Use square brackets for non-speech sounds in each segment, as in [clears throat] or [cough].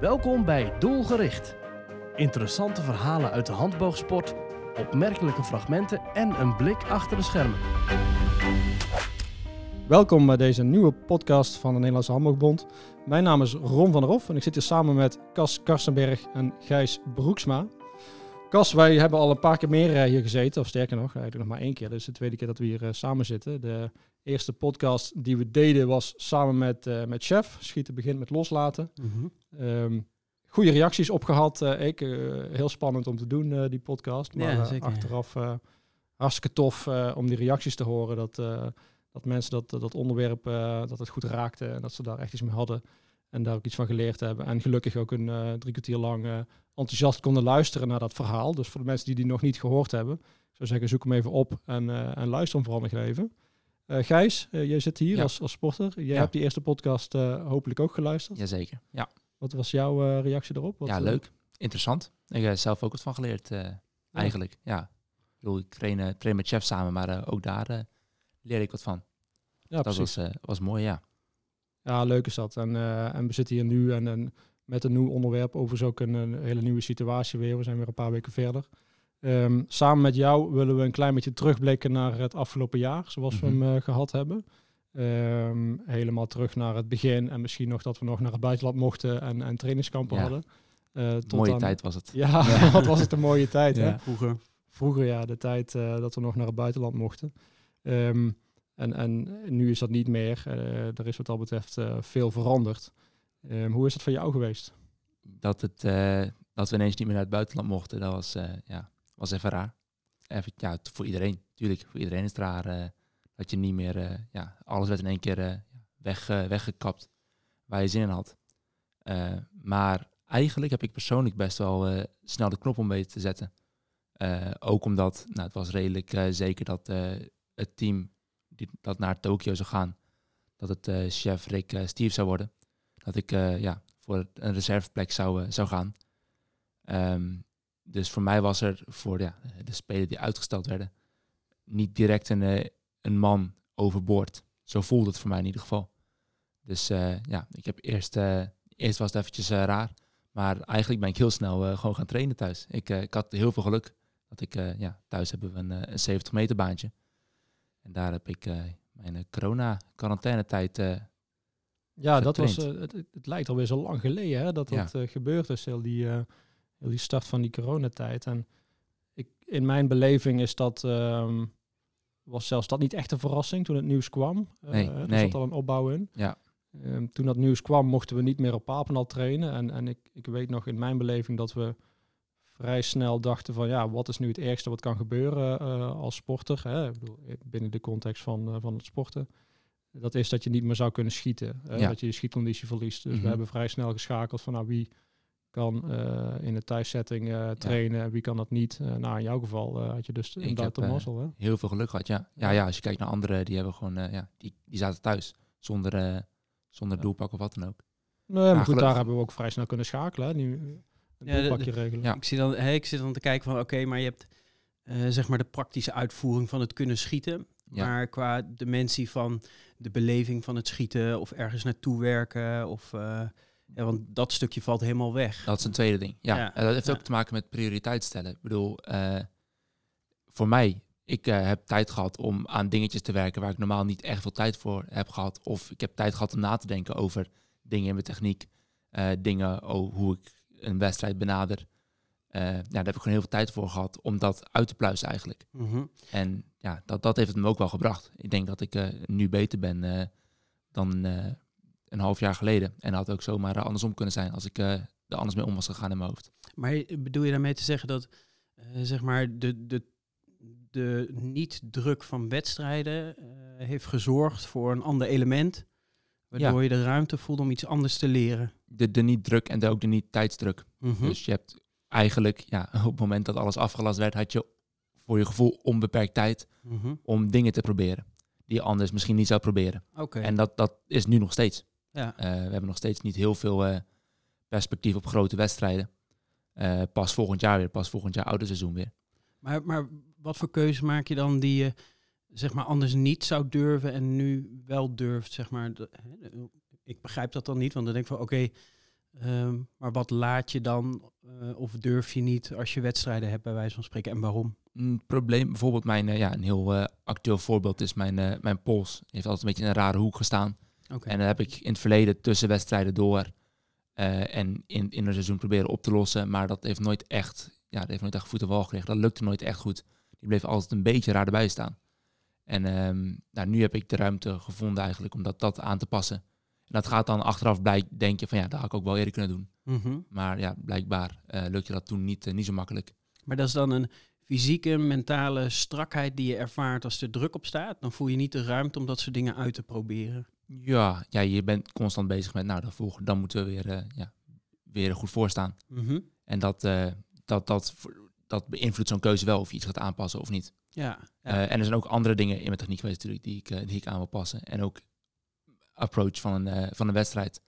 Welkom bij Doelgericht. Interessante verhalen uit de handboogsport, opmerkelijke fragmenten en een blik achter de schermen. Welkom bij deze nieuwe podcast van de Nederlandse Handboogbond. Mijn naam is Ron van der Hof en ik zit hier samen met Cas Karstenberg en Gijs Broeksma. Cas, wij hebben al een paar keer meer eh, hier gezeten, of sterker nog, eigenlijk nog maar één keer. Is de tweede keer dat we hier eh, samen zitten. De eerste podcast die we deden was samen met, eh, met Chef. Schieten begint met loslaten. Ehm goede reacties opgehad. eh, ik, heel spannend om te doen, die podcast. Maar Ja, zeker. achteraf hartstikke tof om die reacties te horen. Dat, dat mensen dat, dat onderwerp dat het goed raakte en dat ze daar echt iets mee hadden. En daar ook iets van geleerd hebben. En gelukkig ook een drie kwartier lang enthousiast konden luisteren naar dat verhaal. Dus voor de mensen die die nog niet gehoord hebben, ik zou zeggen, zoek hem even op en, eh, en luister hem vooral nog even. Eh, Gijs, eh, jij zit hier Ja. als, als sporter. Jij Ja. hebt die eerste podcast hopelijk ook geluisterd. Jazeker. Ja, Wat was jouw reactie erop? Wat, ja leuk. Interessant. Ik heb zelf ook wat van geleerd, eigenlijk. Ja. Ik bedoel, ik train, train met chef samen, maar ook daar leer ik wat van. ja, dat precies. was, was mooi, ja. Ja, leuk is dat. En, en we zitten hier nu en, en met een nieuw onderwerp, overigens ook een, een hele nieuwe situatie weer. We zijn weer een paar weken verder. Ehm, samen met jou willen we een klein beetje terugblikken naar het afgelopen jaar, zoals we Mhm. hem eh, gehad hebben. Ehm, helemaal terug naar het begin en misschien nog dat we nog naar het buitenland mochten en, en trainingskampen Ja. hadden. Eh, tot Mooie aan- tijd was het. Ja, Ja. [laughs] wat was het een mooie tijd. Hè? Vroeger. Vroeger ja, de tijd eh, dat we nog naar het buitenland mochten. Ehm, en, en nu is dat niet meer. Eh, er is wat dat betreft eh, veel veranderd. Ehm, hoe is dat voor jou geweest? Dat, het, eh, dat we ineens niet meer naar het buitenland mochten, dat was, eh, ja, was even raar. Even, ja, voor iedereen, tuurlijk. Voor iedereen is het raar eh, dat je niet meer... ja, alles werd in één keer weg, weggekapt waar je zin in had. Maar eigenlijk heb ik persoonlijk best wel snel de knop om weten te zetten. Ook omdat nou, het was redelijk zeker dat het team dat naar Tokio zou gaan, dat het chef Rick Steve zou worden. Dat ik eh, ja, voor een reserveplek zou, eh, zou gaan. Ehm, dus voor mij was er voor ja, de spelen die uitgesteld werden, niet direct een, eh, een man overboord. Zo voelde het voor mij in ieder geval. Dus ja, ik heb eerst, eh, eerst was het eventjes raar. Maar eigenlijk ben ik heel snel gewoon gaan trainen thuis. Ik, ik had heel veel geluk. Dat ik, ja, thuis hebben we een, een 70 meter baantje. En daar heb ik mijn eh, corona-quarantainetijd... Ja, dat was, eh, het, het lijkt alweer zo lang geleden hè, dat Ja. dat eh, gebeurd is, heel die, eh, heel die start van die coronatijd. En ik, in mijn beleving is dat, ehm, was zelfs dat niet echt een verrassing toen het nieuws kwam. Nee, er nee. zat al een opbouw in. Ja. Ehm, toen dat nieuws kwam, mochten we niet meer op Papendal trainen. En, en ik, ik weet nog in mijn beleving dat we vrij snel dachten van ja, wat is nu het ergste wat kan gebeuren als sporter? Hè? Ik bedoel, binnen de context van, van het sporten. Dat is dat je niet meer zou kunnen schieten. Ja. Dat je je schietconditie verliest. Dus Mhm. we hebben vrij snel geschakeld van nou, wie kan eh, in de thuissetting eh, trainen en wie kan dat niet. Eh, nou, in jouw geval eh, had je dus inderdaad heb, de eh, mazzel. Heel veel geluk gehad, ja. Ja, ja als je kijkt naar anderen, die hebben gewoon, eh, ja, die, die zaten thuis. Zonder, eh, zonder Ja. doelpak of wat dan ook. Nee, maar goed, geluk- daar hebben we ook vrij snel kunnen schakelen. Hè? Nu, een doelpakje regelen. Ja. Ik, zie dan, hè, ik zit dan te kijken van, oké, maar je hebt eh, zeg maar de praktische uitvoering van het kunnen schieten. Ja. Maar qua dimensie van de beleving van het schieten of ergens naartoe werken of... eh, ja, want dat stukje valt helemaal weg. Dat is een tweede ding. Ja, Ja. en dat heeft Ja. ook te maken met prioriteit stellen. Ik bedoel, eh, voor mij, ik eh, heb tijd gehad om aan dingetjes te werken waar ik normaal niet echt veel tijd voor heb gehad. Of ik heb tijd gehad om na te denken over dingen in mijn techniek. dingen oh, hoe ik een wedstrijd benader. Eh, ja, daar heb ik gewoon heel veel tijd voor gehad om dat uit te pluizen eigenlijk. Mhm. En ja, dat, dat heeft het me ook wel gebracht. Ik denk dat ik eh, nu beter ben eh, dan een half jaar geleden. En dat had ook zomaar andersom kunnen zijn als ik er anders mee om was gegaan in mijn hoofd. Maar bedoel je daarmee te zeggen dat zeg maar de, de, de niet-druk van wedstrijden heeft gezorgd voor een ander element, waardoor je de ruimte voelt om iets anders te leren? De, de niet druk en de, ook de niet tijdsdruk. Mhm. Dus je hebt eigenlijk, ja, [laughs] op het moment dat alles afgelast werd, had je voor je gevoel onbeperkt tijd Mhm. om dingen te proberen. Die je anders misschien niet zou proberen. Oké. En dat, dat is nu nog steeds. Ja. Eh, we hebben nog steeds niet heel veel eh, perspectief op grote wedstrijden. Eh, pas volgend jaar weer, pas volgend jaar oude seizoen weer. Maar, maar wat voor keuze maak je dan die je zeg maar anders niet zou durven en nu wel durft, zeg maar? Ik begrijp dat dan niet, want dan denk ik van oké, Ehm, maar wat laat je dan eh, of durf je niet als je wedstrijden hebt bij wijze van spreken en waarom? Een probleem, bijvoorbeeld mijn, eh, ja, een heel eh, actueel voorbeeld is mijn, mijn pols. Die heeft altijd een beetje in een rare hoek gestaan. En dat heb ik in het verleden tussen wedstrijden door en in, in een seizoen proberen op te lossen. Maar dat heeft nooit echt, ja, dat heeft nooit echt voet en wal gekregen. Dat lukte nooit echt goed. Die bleef altijd een beetje raar erbij staan. En ehm, nou, nu heb ik de ruimte gevonden eigenlijk om dat, dat aan te passen. Dat gaat dan achteraf blijk, denk je van ja, dat had ik ook wel eerder kunnen doen. Mhm. Maar ja, blijkbaar uh, lukte dat toen niet, uh, niet zo makkelijk. Maar dat is dan een fysieke, mentale strakheid die je ervaart als er druk op staat. Dan voel je niet de ruimte om dat soort dingen uit te proberen. Ja, ja je bent constant bezig met, nou, dan, volgen, dan moeten we weer, uh, ja, weer goed voorstaan. Mm -hmm. En dat, dat, dat, dat beïnvloedt zo'n keuze wel of je iets gaat aanpassen of niet. Ja, ja. En er zijn ook andere dingen in mijn techniek geweest natuurlijk die ik, die ik aan wil passen. En ook approach van een, van een wedstrijd.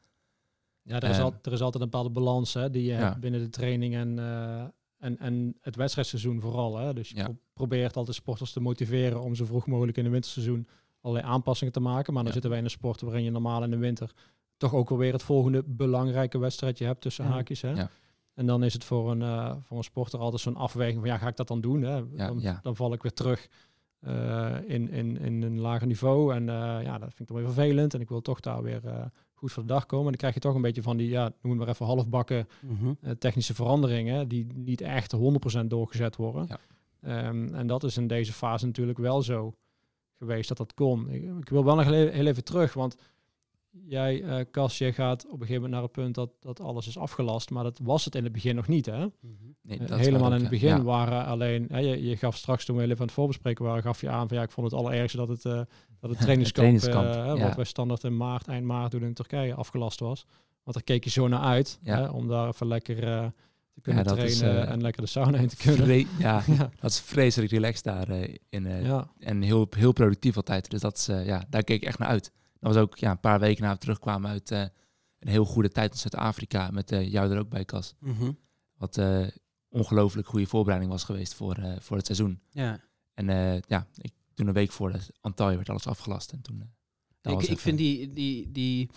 Ja, er is, al, er is altijd een bepaalde balans hè, die je hebt binnen de training en, uh, en, en het wedstrijdseizoen vooral. Hè. Dus je ja. pro probeert altijd sporters te motiveren om zo vroeg mogelijk in het winterseizoen allerlei aanpassingen te maken. Maar dan ja. zitten wij in een sport waarin je normaal in de winter toch ook alweer het volgende belangrijke wedstrijdje hebt tussen haakjes. Hè. En dan is het voor een, uh, voor een sporter altijd zo'n afweging van ja, ga ik dat dan doen? Hè? Dan, dan val ik weer terug in, in, in een lager niveau. En uh, ja, dat vind ik dan weer vervelend. En ik wil toch daar weer uh, goed voor de dag komen. En dan krijg je toch een beetje van die, ja, noem maar even halfbakken -hmm. technische veranderingen. Die niet echt 100% doorgezet worden. Ja. Um, en dat is in deze fase natuurlijk wel zo geweest dat dat kon. Ik, ik wil wel nog heel even terug, want jij, uh, Cas, jij gaat op een gegeven moment naar het punt dat, dat alles is afgelast. Maar dat was het in het begin nog niet, hè? Mm -hmm. nee, uh, helemaal in het begin ja. waren alleen... Hè, je, je gaf straks toen we even aan het voorbespreken waren, gaf je aan van ja, ik vond het allerergste dat het, uh, dat [laughs] het trainingskamp, trainingskamp ja. wat wij standaard in maart, eind maart doen in Turkije afgelast was. Want daar keek je zo naar uit, hè, om daar even lekker te kunnen trainen is, en lekker de sauna in te kunnen. [laughs] ja, dat is vreselijk relaxed daar in, en heel, heel productief altijd. Dus dat is, ja, daar keek ik echt naar uit. Dat was ook ja, een paar weken na we terugkwamen uit uh, een heel goede tijd in Zuid-Afrika. Met uh, jou er ook bij, Cas. Mm -hmm. Wat uh, ongelooflijk goede voorbereiding was geweest voor, voor het seizoen. Ja. En ja, ik, toen een week voor de Antalya werd alles afgelast. En toen, ik, ik vind die, die, die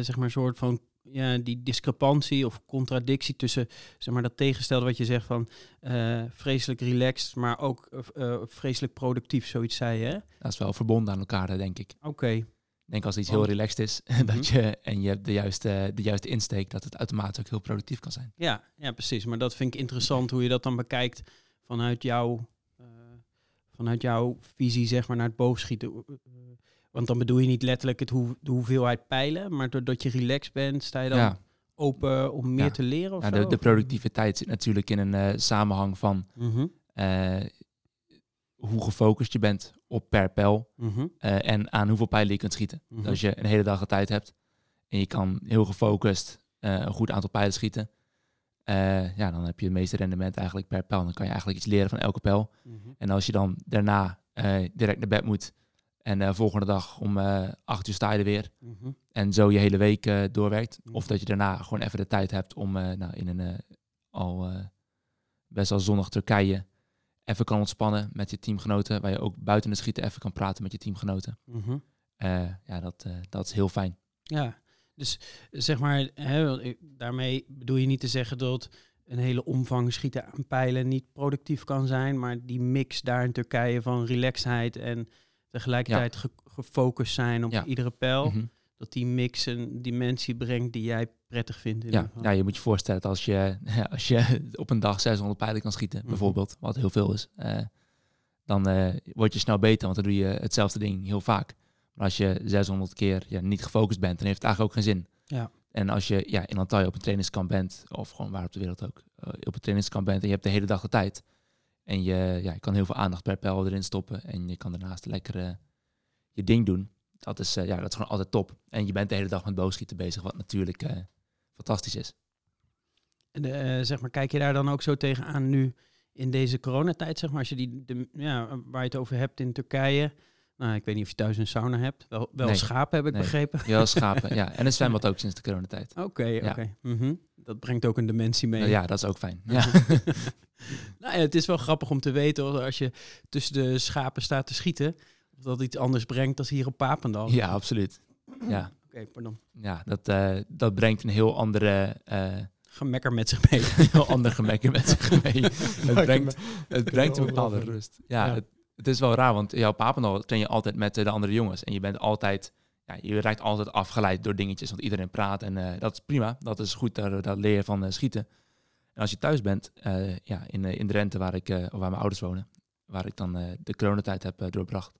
zeg maar soort van ja, die discrepantie of contradictie tussen zeg maar, dat tegenstelde wat je zegt van uh, vreselijk relaxed, maar ook uh, vreselijk productief, zoiets zei je. Dat is wel verbonden aan elkaar, denk ik. Oké. Okay. Ik denk als iets heel relaxed is [laughs] dat je, en je hebt de juiste, de juiste insteek, dat het automatisch ook heel productief kan zijn. Ja, ja, precies. Maar dat vind ik interessant hoe je dat dan bekijkt vanuit jouw, uh, vanuit jouw visie zeg maar, naar het boogschieten. Want dan bedoel je niet letterlijk het hoe, de hoeveelheid pijlen, maar doordat je relaxed bent, sta je dan ja. open om meer ja. te leren? Of ja, de, de, productiviteit zit natuurlijk in een uh, samenhang van uh, hoe gefocust je bent op per pijl mm -hmm. uh, en aan hoeveel pijlen je kunt schieten. Mhm. Dus als je een hele dag de tijd hebt en je kan heel gefocust een goed aantal pijlen schieten, ja, dan heb je het meeste rendement eigenlijk per pijl. Dan kan je eigenlijk iets leren van elke pijl. Mhm. En als je dan daarna direct naar bed moet en de volgende dag om acht uur sta je er weer. En zo je hele week doorwerkt. Mhm. Of dat je daarna gewoon even de tijd hebt om nou, in een al best wel zonnig Turkije even kan ontspannen met je teamgenoten. Waar je ook buiten het schieten even kan praten met je teamgenoten. Mm -hmm. ja, dat, dat is heel fijn. Ja, dus zeg maar, hè, daarmee bedoel je niet te zeggen dat een hele omvang schieten aan pijlen niet productief kan zijn. Maar die mix daar in Turkije van relaxedheid en tegelijkertijd ja. ge gefocust zijn op ja. iedere pijl. Mm -hmm. Dat die mix een dimensie brengt die jij prettig vindt. In ja. ja, je moet je voorstellen dat als je, [laughs] als je op een dag 600 pijlen kan schieten, Mhm. mm bijvoorbeeld, wat heel veel is, uh, dan uh, word je snel beter, want dan doe je hetzelfde ding heel vaak. Maar als je 600 keer ja, niet gefocust bent, dan heeft het eigenlijk ook geen zin. Ja. En als je ja, in Antalya op een trainingskamp bent, of gewoon waar op de wereld ook, uh, op een trainingskamp bent en je hebt de hele dag de tijd, en je, ja, je kan heel veel aandacht per pijl erin stoppen. En je kan daarnaast lekker je ding doen. Dat is, uh, ja, dat is gewoon altijd top. En je bent de hele dag met boogschieten bezig, wat natuurlijk uh, fantastisch is. En, zeg maar, kijk je daar dan ook zo tegenaan nu in deze coronatijd, zeg maar, als je die, de, ja, waar je het over hebt in Turkije. Nou, ik weet niet of je thuis een sauna hebt. Wel, wel nee. schapen, heb ik nee. begrepen. Ja, schapen, ja. [laughs] En een zwembad ook sinds de coronatijd. Oké, okay, oké. Okay. Mm -hmm. Dat brengt ook een dimensie mee. Nou, ja, dat is ook fijn. [laughs] Ja. nou ja, het is wel grappig om te weten als je tussen de schapen staat te schieten, of dat iets anders brengt dan hier op Papendal. Ja, absoluut. Ja. [clears throat] Oké, pardon. Ja, dat, eh, dat brengt een heel andere, eh, Gemekker met zich mee. [laughs] heel ander gemekken met zich mee. [laughs] het brengt, het brengt een overal bepaalde rust. Ja, Ja. Het, het is wel raar, want op Papendal train je altijd met eh, de andere jongens. En je bent altijd, ja, je raakt altijd afgeleid door dingetjes, want iedereen praat. En dat is prima, dat is goed, daar, daar leer je van schieten. En als je thuis bent, ja, in, in Drenthe, waar, ik, waar mijn ouders wonen, waar ik dan de coronatijd heb doorbracht,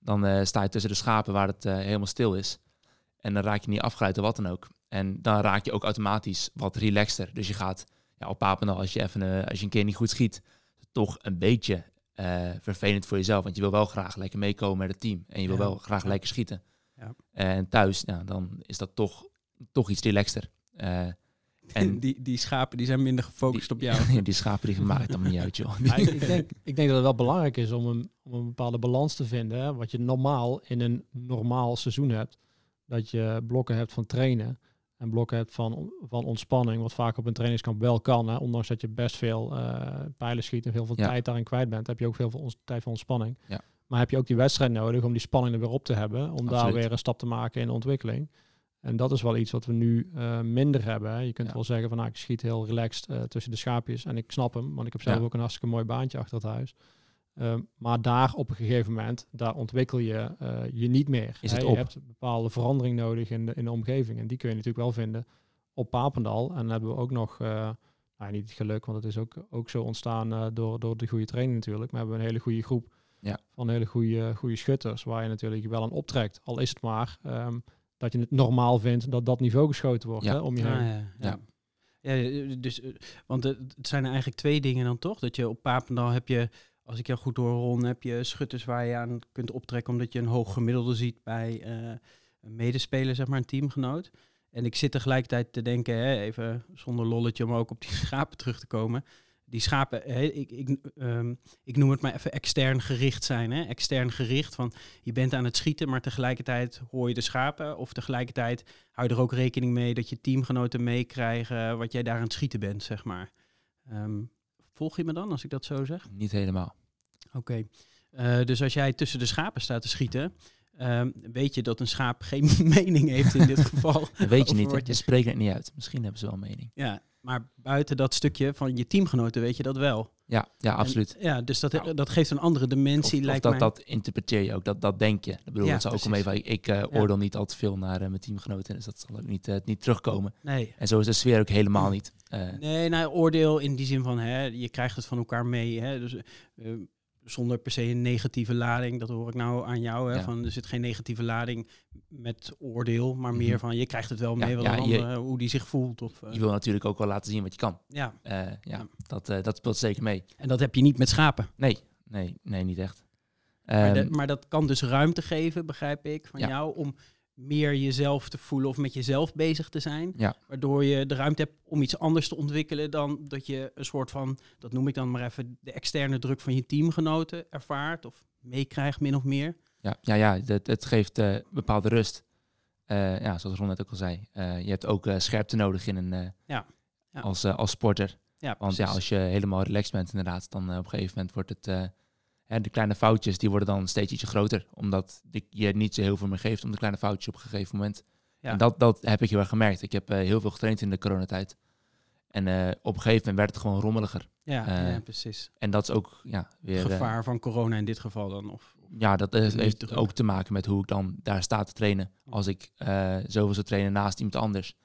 dan eh, sta je tussen de schapen waar het eh, helemaal stil is. En dan raak je niet afgeleid door wat dan ook. En dan raak je ook automatisch wat relaxter. Dus je gaat ja, op Papendal, als je, even, eh, als je een keer niet goed schiet, toch een beetje vervelend voor jezelf. Want je wil wel graag lekker meekomen met het team. En je wil Ja. wel graag lekker schieten. Ja. En thuis, ja, dan is dat toch, toch iets relaxter. En [laughs] die, die schapen die zijn minder gefocust op jou. die, [laughs] die schapen die maakt het allemaal niet uit, joh. Ik, denk, ik denk dat het wel belangrijk is om een, om een bepaalde balans te vinden. Hè, wat je normaal in een normaal seizoen hebt. Dat je blokken hebt van trainen en blokken hebt van, van ontspanning. Wat vaak op een trainingskamp wel kan. Hè, ondanks dat je best veel eh, pijlen schiet en veel van Ja. tijd daarin kwijt bent. Heb je ook veel tijd voor ontspanning. Ja. Maar heb je ook die wedstrijd nodig om die spanning er weer op te hebben. Om daar weer een stap te maken in de ontwikkeling. En dat is wel iets wat we nu eh, minder hebben. Hè. Je kunt Ja. wel zeggen van nou, ik schiet heel relaxed eh, tussen de schaapjes. En ik snap hem, want ik heb zelf Ja. ook een hartstikke mooi baantje achter het huis. Ehm, maar daar op een gegeven moment, daar ontwikkel je eh, je niet meer. Is hè. het je hebt een bepaalde verandering nodig in de, in de omgeving. En die kun je natuurlijk wel vinden op Papendal. En dan hebben we ook nog, nou, niet het geluk, want het is ook, ook zo ontstaan door, door de goede training natuurlijk. Maar we hebben een hele goede groep Ja. van hele goede, goede schutters, waar je natuurlijk wel aan optrekt. Al is het maar ehm, dat je het normaal vindt dat dat niveau geschoten wordt Ja. hè, om je heen. ja, ja. Ja. Ja, dus, eh, want het, zijn er eigenlijk twee dingen dan toch? Dat je op Papendal heb je, als ik jou goed hoor, Ron, heb je schutters waar je aan kunt optrekken omdat je een hoog gemiddelde ziet bij eh, een medespeler, zeg maar, een teamgenoot. En ik zit tegelijkertijd te denken, hè, even zonder lolletje om ook op die [laughs] schapen terug te komen. Die schapen, hè, ik, ik, ehm, ik noem het maar even extern gericht zijn. Hè? Extern gericht van je bent aan het schieten, maar tegelijkertijd hoor je de schapen. Of tegelijkertijd hou je er ook rekening mee dat je teamgenoten meekrijgen wat jij daar aan het schieten bent, zeg maar. Ehm, volg je me dan als ik dat zo zeg? Niet helemaal. Oké. Eh, dus als jij tussen de schapen staat te schieten, ehm, weet je dat een schaap geen [laughs] mening heeft in dit geval. Dat weet je niet. Je spreekt het niet uit. Misschien hebben ze wel een mening. Ja, maar buiten dat stukje van je teamgenoten weet je dat wel. Ja, ja absoluut. En, ja, dus dat, Nou. dat geeft een andere dimensie, Of, of lijkt dat, mij. dat interpreteer je ook, dat, dat denk je. Ik bedoel, Ja, dat zou ook om even, ik eh, oordeel niet al te veel naar eh, mijn teamgenoten, dus dat zal ook niet, eh, niet terugkomen. Nee. En zo is de sfeer ook helemaal niet. Nee, nou, oordeel in die zin van, hè, je krijgt het van elkaar mee. Hè, dus, zonder per se een negatieve lading, dat hoor ik nou aan jou. Hè, Ja. van, er zit geen negatieve lading met oordeel, maar Mhm. meer van, je krijgt het wel Ja, mee, wel ja, je- ander, hoe die zich voelt. Of, eh, je wil natuurlijk ook wel laten zien wat je kan. ja, Eh, ja, Ja. Dat, eh, dat speelt zeker mee. en dat heb je niet met schapen. Nee, nee, nee, niet echt. Maar, Ehm, de- maar dat kan dus ruimte geven, begrijp ik, van Ja. jou, om meer jezelf te voelen of met jezelf bezig te zijn. Ja. Waardoor je de ruimte hebt om iets anders te ontwikkelen dan dat je een soort van, dat noem ik dan maar even, de externe druk van je teamgenoten ervaart of meekrijgt, min of meer. Ja, ja, ja het, het geeft eh, bepaalde rust. Eh, ja, zoals Ron net ook al zei. Eh, je hebt ook scherpte nodig in een, Ja. Ja. Als, als sporter. Ja, Want ja, als je helemaal relaxed bent inderdaad, dan op een gegeven moment wordt het... hè, de kleine foutjes die worden dan steeds ietsje groter. Omdat je niet zo heel veel meer geeft om de kleine foutjes op een gegeven moment. Ja. En dat, dat heb ik heel erg gemerkt. Ik heb eh, heel veel getraind in de coronatijd. En eh, op een gegeven moment werd het gewoon rommeliger. ja, eh, ja, precies. En dat is ook ja, weer... Gevaar van corona in dit geval dan. Of, ja, dat heeft druk. ook te maken met hoe ik dan daar sta te trainen. Als ik zoveel zou trainen naast iemand anders,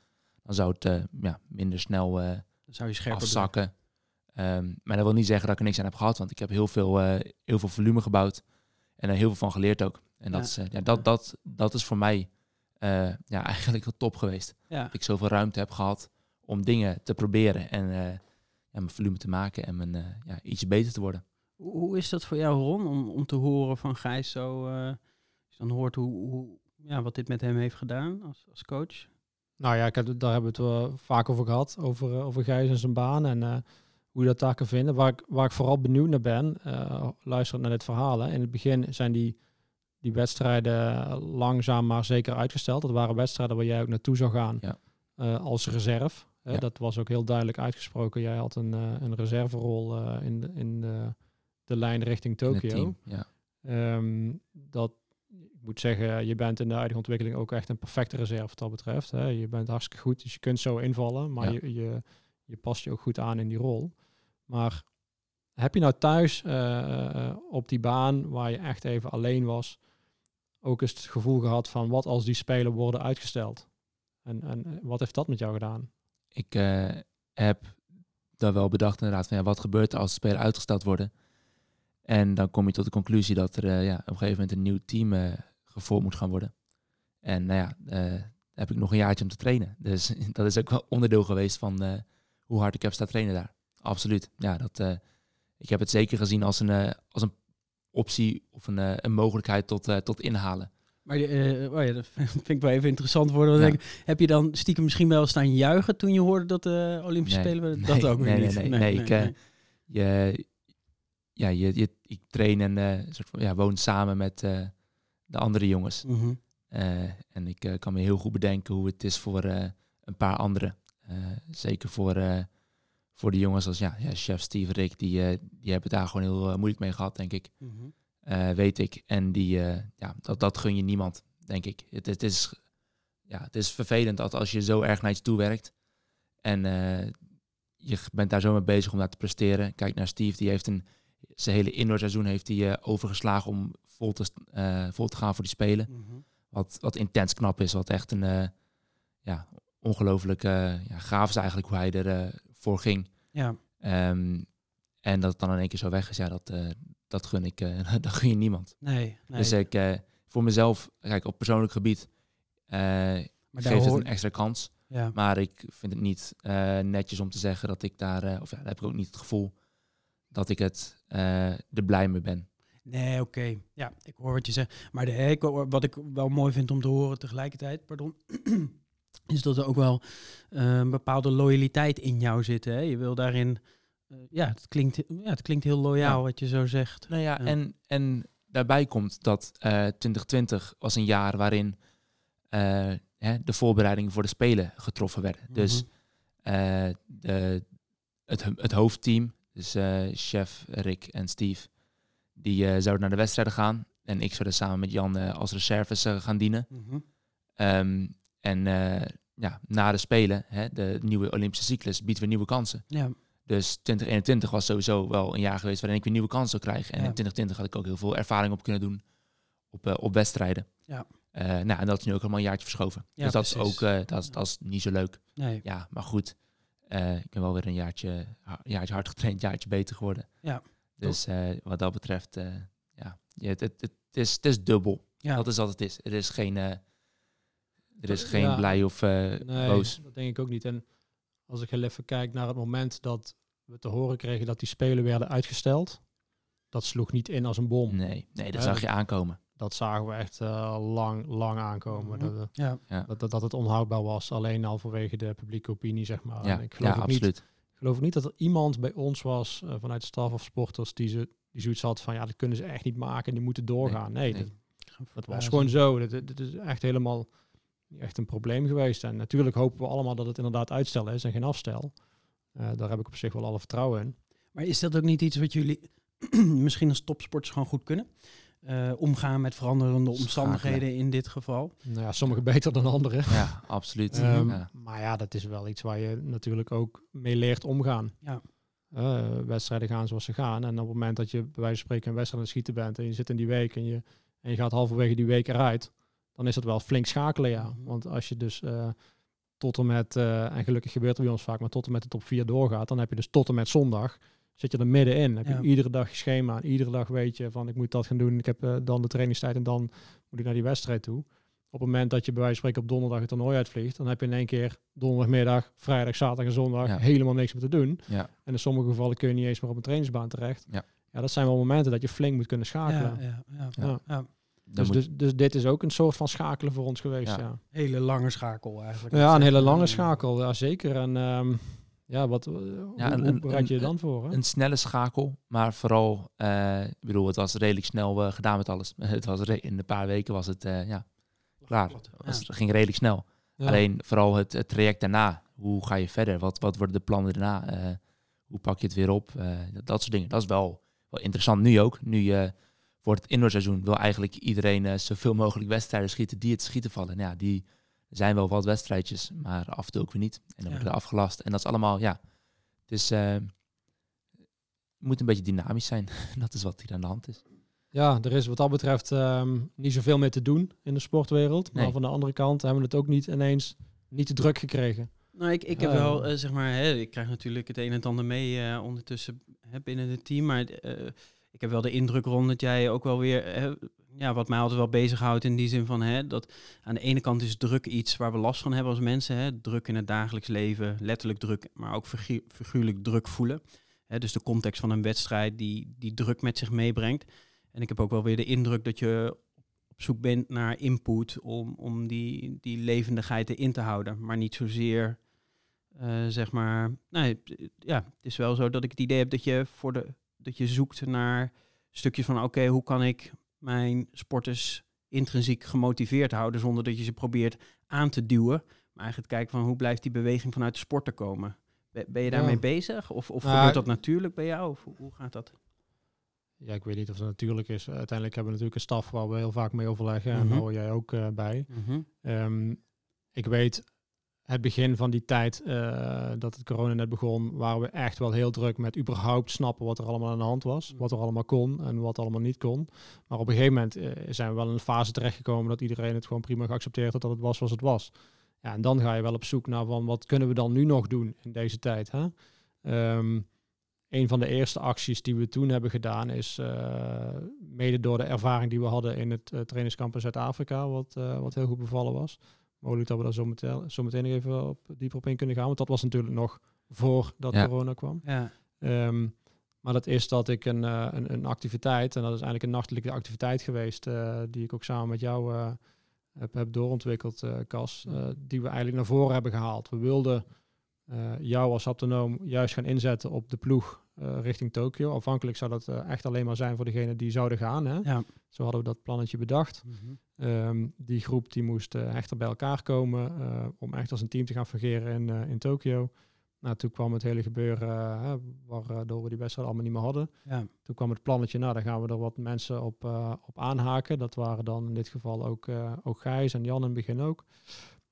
dan zou het ja, minder snel zou je afzakken. Ehm, maar dat wil niet zeggen dat ik er niks aan heb gehad, want ik heb heel veel, eh, heel veel volume gebouwd en er heel veel van geleerd ook. En dat, Ja. is, eh, ja, dat, dat, dat is voor mij eh, ja, [laughs] eigenlijk heel top geweest. Ja. Dat ik zoveel ruimte heb gehad om dingen te proberen en eh, ja, mijn volume te maken en mijn, eh, ja, ietsje beter te worden. Hoe, is dat voor jou, Ron, om, om te horen van Gijs zo, eh, als je dan hoort hoe, hoe, ja, wat dit met hem heeft gedaan als, als coach? Nou ja, ik heb, daar hebben we het wel vaak over gehad, over, over Gijs en zijn baan en eh, hoe je dat daar kan vinden. Waar ik, waar ik vooral benieuwd naar ben, eh luisterend naar dit verhaal. Hè. In het begin zijn die, die wedstrijden langzaam maar zeker uitgesteld. Dat waren wedstrijden waar jij ook naartoe zou gaan Ja. eh, als reserve. hè. Ja. Dat was ook heel duidelijk uitgesproken. Jij had een, eh, een reserverol in, de, in de, de lijn richting Tokio. Ja. Ehm, dat, ik moet zeggen, je bent in de huidige ontwikkeling ook echt een perfecte reserve wat dat betreft. Hè. Je bent hartstikke goed, dus je kunt zo invallen, maar Ja. je, je, je past je ook goed aan in die rol. Maar heb je nou thuis eh, eh, op die baan waar je echt even alleen was, ook eens het gevoel gehad van wat als die spelen worden uitgesteld? En, en wat heeft dat met jou gedaan? Ik eh, heb daar wel bedacht inderdaad van ja, wat gebeurt er als spelen uitgesteld worden. En dan kom je tot de conclusie dat er ja, op een gegeven moment een nieuw team gevormd moet gaan worden. En nou ja, heb ik nog een jaartje om te trainen. Dus [laughs] dat is ook wel onderdeel geweest van hoe hard ik heb staan trainen daar. Absoluut. Ja, dat, eh, ik heb het zeker gezien als een, eh, als een optie of een, eh, een mogelijkheid tot, tot inhalen. Maar oh ja, dat [laughs] vind ik wel even interessant worden. Ja. ik, heb je dan stiekem misschien wel staan juichen toen je hoorde dat de Olympische Nee, Spelen werden? nee, dat ook weer nee, niet. nee, nee, nee, ik, je, ja, je, je, ik train en soort van, ja, woon samen met de andere jongens. Mhm. En ik kan me heel goed bedenken hoe het is voor een paar anderen. Zeker voor, voor de jongens als ja, ja, chef Steve Rick, die, eh, die hebben daar gewoon heel eh, moeilijk mee gehad, denk ik. Mhm. Eh, weet ik. En die, ja, dat, dat gun je niemand, denk ik. Het, het, is, ja, het is vervelend dat als je zo erg naar iets toe werkt en je bent daar zo mee bezig om daar te presteren. Kijk naar Steve, die heeft een, zijn hele indoorseizoen heeft hij overgeslagen om vol te, vol te gaan voor die Spelen. Mhm. Wat, wat intens knap is, wat echt een ja, ongelooflijk ja, gaaf is eigenlijk hoe hij ervoor voor ging. Ja, Ehm, en dat het dan in één keer zo weg is, ja, dat, eh, dat, gun ik, eh, [laughs] dat gun je niemand. nee. nee. Dus ik, eh, voor mezelf, kijk, op persoonlijk gebied, geeft het een extra kans. ja. Maar ik vind het niet netjes om te zeggen dat ik daar, of ja, daar heb ik ook niet het gevoel dat ik het er blij mee ben. Nee, oké. Ja, ik hoor wat je zegt. Maar de, ik, wat ik wel mooi vind om te horen tegelijkertijd, pardon, [clears throat] is dat er ook wel eh, een bepaalde loyaliteit in jou zit. Hè? Je wil daarin, eh, ja, het klinkt, ja, het klinkt heel loyaal Ja. wat je zo zegt. Nou ja, Ja. En, en daarbij komt dat eh 2020 was een jaar waarin eh, hè, de voorbereidingen voor de Spelen getroffen werden. Dus Mhm. eh, de, het, het hoofdteam, dus eh, chef Rick en Steve, die eh, zouden naar de wedstrijden gaan. En ik zou er samen met Jan eh, als reserves eh, gaan dienen. Ehm, en eh, ja, na de Spelen, hè, de nieuwe Olympische cyclus, biedt weer nieuwe kansen. Ja, Dus 2021 was sowieso wel een jaar geweest waarin ik weer nieuwe kansen zou krijgen. En Ja. in 2020 had ik ook heel veel ervaring op kunnen doen op, eh, op wedstrijden. Ja. Eh, nou, en dat is nu ook allemaal een jaartje verschoven. Ja, dus dat is ook dat is, dat is niet zo leuk. nee. Ja, maar goed. ik ben wel weer een jaartje, jaartje hard getraind, een jaartje beter geworden. Ja. Dus wat dat betreft, ja, het, het, het, is, het is dubbel. Ja. Dat is wat het is. Er is geen, er is geen Ja. blij of eh, Nee, boos. dat denk ik ook niet. En als ik heel even kijk naar het moment dat we te horen kregen dat die spelen werden uitgesteld, dat sloeg niet in als een bom. Nee, nee, dat Ja, zag je aankomen. Dat zagen we echt eh, lang, lang aankomen. Mhm. dat, Ja. dat, dat, dat het onhoudbaar was, alleen al vanwege de publieke opinie, zeg maar. Ja, En ik geloof ja ook niet, absoluut. ik geloof niet dat er iemand bij ons was eh, vanuit de staf of sporters die, ze, die zoiets had van, ja, dat kunnen ze echt niet maken, die moeten doorgaan. Nee, nee. Dat, dat was gewoon zo. Dat, dat is echt helemaal niet echt een probleem geweest. En natuurlijk hopen we allemaal dat het inderdaad uitstel is en geen afstel. Eh, daar heb ik op zich wel alle vertrouwen in. Maar is dat ook niet iets wat jullie [clears throat] misschien als topsporters gewoon goed kunnen? Eh, omgaan met veranderende omstandigheden in dit geval. Nou ja, sommige beter dan anderen. Ja, absoluut. [laughs] Ehm, ja. Maar ja, dat is wel iets waar je natuurlijk ook mee leert omgaan. Ja. Eh, wedstrijden gaan zoals ze gaan. En op het moment dat je bij wijze van spreken een wedstrijd aan het schieten bent en je zit in die week en je, en je gaat halverwege die week eruit, dan is dat wel flink schakelen, ja. Want als je dus eh, tot en met, eh, en gelukkig gebeurt het bij ons vaak, maar tot en met de top 4 doorgaat, dan heb je dus tot en met zondag, zit je er middenin. Heb Ja. je iedere dag je schema, en iedere dag weet je van ik moet dat gaan doen, ik heb eh, dan de trainingstijd en dan moet ik naar die wedstrijd toe. Op het moment dat je bij wijze van spreken op donderdag het toernooi uitvliegt, dan heb je in één keer donderdagmiddag, vrijdag, zaterdag en zondag Ja. helemaal niks meer te doen. Ja. En in sommige gevallen kun je niet eens meer op een trainingsbaan terecht. Ja. ja dat zijn wel momenten dat je flink moet kunnen schakelen. Ja, ja, ja. Ja. Ja. Dus, moet- dus, dus dit is ook een soort van schakelen voor ons geweest. Ja. Ja, Hele lange schakel eigenlijk. ja. een hele lange Ja. schakel, ja, zeker. En ehm, ja, wat, hoe, een- hoe bereid je dan voor? Hè? een snelle schakel, maar vooral, eh, ik bedoel, het was redelijk snel eh, gedaan met alles. [laughs] Het was in een paar weken was het, eh, ja, klaar. Het ging redelijk snel. Ja. Alleen vooral het, het traject daarna. Hoe ga je verder? Wat, wat worden de plannen daarna? Eh, hoe pak je het weer op? Eh, dat, dat soort dingen. Dat is wel, wel interessant nu ook. Nu je voor het indoorseizoen wil eigenlijk iedereen eh, zoveel mogelijk wedstrijden schieten die het schieten vallen. Nou ja, die zijn wel wat wedstrijdjes, maar af en toe ook weer niet. En dan Ja. worden er afgelast. En dat is allemaal, ja, het is, eh, moet een beetje dynamisch zijn. [laughs] dat is wat hier aan de hand is. Ja, er is wat dat betreft ehm, niet zoveel meer te doen in de sportwereld. Maar Nee. van de andere kant hebben we het ook niet ineens niet te druk gekregen. Nou, ik, ik heb Ja. wel, eh, zeg maar, hè, ik krijg natuurlijk het een en het ander mee eh, ondertussen hè, binnen het team. Maar eh, ik heb wel de indruk rond dat jij ook wel weer, hè, ja, wat mij altijd wel bezighoudt in die zin van, hè, dat aan de ene kant is druk iets waar we last van hebben als mensen. Hè, druk in het dagelijks leven, letterlijk druk, maar ook figu- figuurlijk druk voelen. Hè, dus de context van een wedstrijd die, die druk met zich meebrengt. En ik heb ook wel weer de indruk dat je op zoek bent naar input om, om die, die levendigheid erin te houden. Maar niet zozeer, eh, zeg maar... Nee, ja, het is wel zo dat ik het idee heb dat je, voor de, dat je zoekt naar stukjes van... oké, hoe kan ik mijn sporters intrinsiek gemotiveerd houden... zonder dat je ze probeert aan te duwen. Maar eigenlijk kijken van hoe blijft die beweging vanuit de sport te komen. Ben, je daarmee Ja. bezig? Of, of Nou, gebeurt dat natuurlijk bij jou? Of hoe, gaat dat? Ja, ik weet niet of het natuurlijk is. Uiteindelijk hebben we natuurlijk een staf waar we heel vaak mee overleggen. En Mhm. daar hoor jij ook eh, bij. Ehm, ik weet, het begin van die tijd eh, dat het corona net begon, waren we echt wel heel druk met überhaupt snappen wat er allemaal aan de hand was. Wat er allemaal kon en wat allemaal niet kon. Maar op een gegeven moment eh, zijn we wel in een fase terechtgekomen dat iedereen het gewoon prima geaccepteerd had dat het was zoals het was. Ja, en dan ga je wel op zoek naar van wat kunnen we dan nu nog doen in deze tijd. Hè? Ehm, een van de eerste acties die we toen hebben gedaan is eh, mede door de ervaring die we hadden in het trainingskamp in Zuid-Afrika, wat, wat heel goed bevallen was. Mogelijk dat we daar zo meteen, zo meteen nog even op, dieper op in kunnen gaan, want dat was natuurlijk nog voordat Ja. corona kwam. Ja. Ehm, maar dat is dat ik een, eh, een, een activiteit, en dat is eigenlijk een nachtelijke activiteit geweest, eh, die ik ook samen met jou eh, heb, heb doorontwikkeld, eh Cas, eh, die we eigenlijk naar voren hebben gehaald. We wilden eh, jou als haptonoom juist gaan inzetten op de ploeg eh, richting Tokio. Afhankelijk zou dat eh, echt alleen maar zijn voor degenen die zouden gaan. Hè? Ja. Zo hadden we dat plannetje bedacht. Ehm, die groep die moest eh, echter bij elkaar komen om echt als een team te gaan fungeren in, in Tokio. Nou, toen kwam het hele gebeuren hè, waardoor we die wedstrijd allemaal niet meer hadden. Ja. Toen kwam het plannetje, nou, dan gaan we er wat mensen op, op aanhaken. Dat waren dan in dit geval ook, ook Gijs en Jan in het begin ook.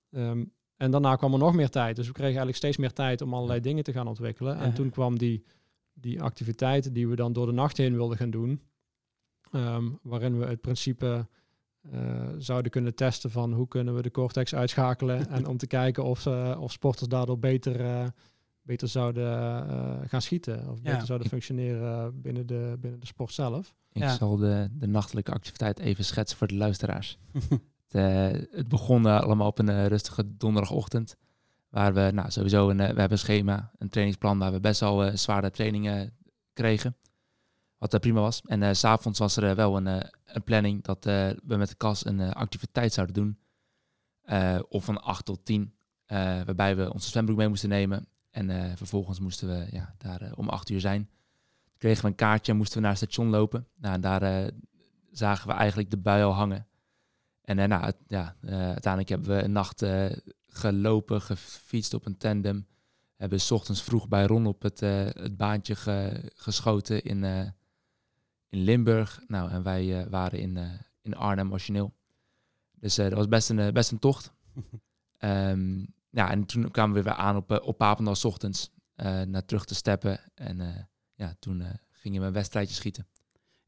Ehm, en daarna kwam er nog meer tijd. Dus we kregen eigenlijk steeds meer tijd om allerlei dingen te gaan ontwikkelen. En toen kwam die, die activiteiten die we dan door de nacht heen wilden gaan doen. ehm, waarin we het principe eh, zouden kunnen testen van hoe kunnen we de cortex uitschakelen. [laughs] en om te kijken of, ze, of sporters daardoor beter, eh, beter zouden eh, gaan schieten. Of Ja. beter zouden functioneren binnen de, binnen de sport zelf. Ik Ja. zal de, de nachtelijke activiteit even schetsen voor de luisteraars. [laughs] het, eh, het begon eh, allemaal op een eh, rustige donderdagochtend. Waar we nou, sowieso een, eh, we hebben een schema, een trainingsplan waar we best wel eh, zware trainingen kregen. Wat eh, prima was. En s s'avonds was er wel een, een planning dat we met de kas een activiteit zouden doen. Of van 8 tot 10. eh, waarbij we onze zwembroek mee moesten nemen. En vervolgens moesten we ja, daar om 8 uur zijn. Kregen we een kaartje en moesten we naar het station lopen. Nou, en daar zagen we eigenlijk de bui al hangen. En nou, het- ja, eh, uiteindelijk hebben we een nacht eh, gelopen, gefietst op een tandem. Hebben s ochtends vroeg bij Ron op het, eh, het baantje ge- geschoten in, in Limburg. Nou, en wij waren in, in Arnhem origineel. Dus dat was best een, best een tocht. [laughs] Ehm, ja, en toen kwamen we weer aan op, op Papendal 's ochtends. naar terug te steppen. En ja, toen gingen we een wedstrijdje schieten.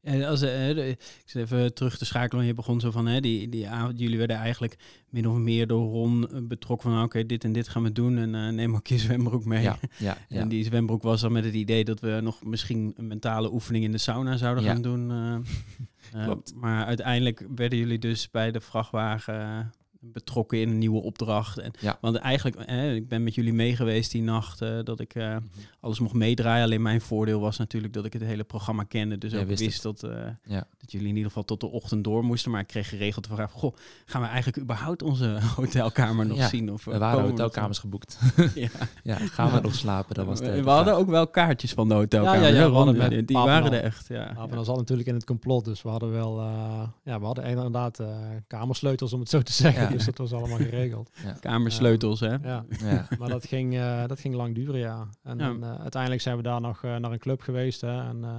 En als, eh, ik zit even terug te schakelen. Je begon zo van, hè, die, die avond, jullie werden eigenlijk min of meer door Ron eh, betrokken van, oké, dit en dit gaan we doen en eh, neem ook je zwembroek mee. Ja, [laughs] ja, ja. En die zwembroek was dan met het idee dat we nog misschien een mentale oefening in de sauna zouden Ja. gaan doen. [laughs] Klopt. maar uiteindelijk werden jullie dus bij de vrachtwagen betrokken in een nieuwe opdracht. En, Ja. Want eigenlijk, eh, ik ben met jullie mee geweest die nacht eh, dat ik eh, alles mocht meedraaien. Alleen mijn voordeel was natuurlijk dat ik het hele programma kende. Dus Jij ook wist wist, dat, eh, Ja. dat jullie in ieder geval tot de ochtend door moesten. Maar ik kreeg geregeld de vraag, goh, gaan we eigenlijk überhaupt onze [laughs] hotelkamer nog Ja, zien? Of, We waren hotelkamers geboekt. [laughs] Ja. [laughs] ja, gaan we nog slapen? Dat was de, we de we hadden ook wel kaartjes van de hotelkamer. Ja, ja, we hadden met die waren er echt, ja. Dat zat natuurlijk in het complot, dus we hadden wel, eh, ja, we hadden inderdaad eh, kamersleutels om het zo te zeggen, Ja. Dus dat was allemaal [laughs] geregeld. Kamersleutels, hè? Ja, Ja. [laughs] maar dat ging, eh, dat ging lang duren, ja. En eh, uiteindelijk zijn we daar nog eh, naar een club geweest, hè, en eh,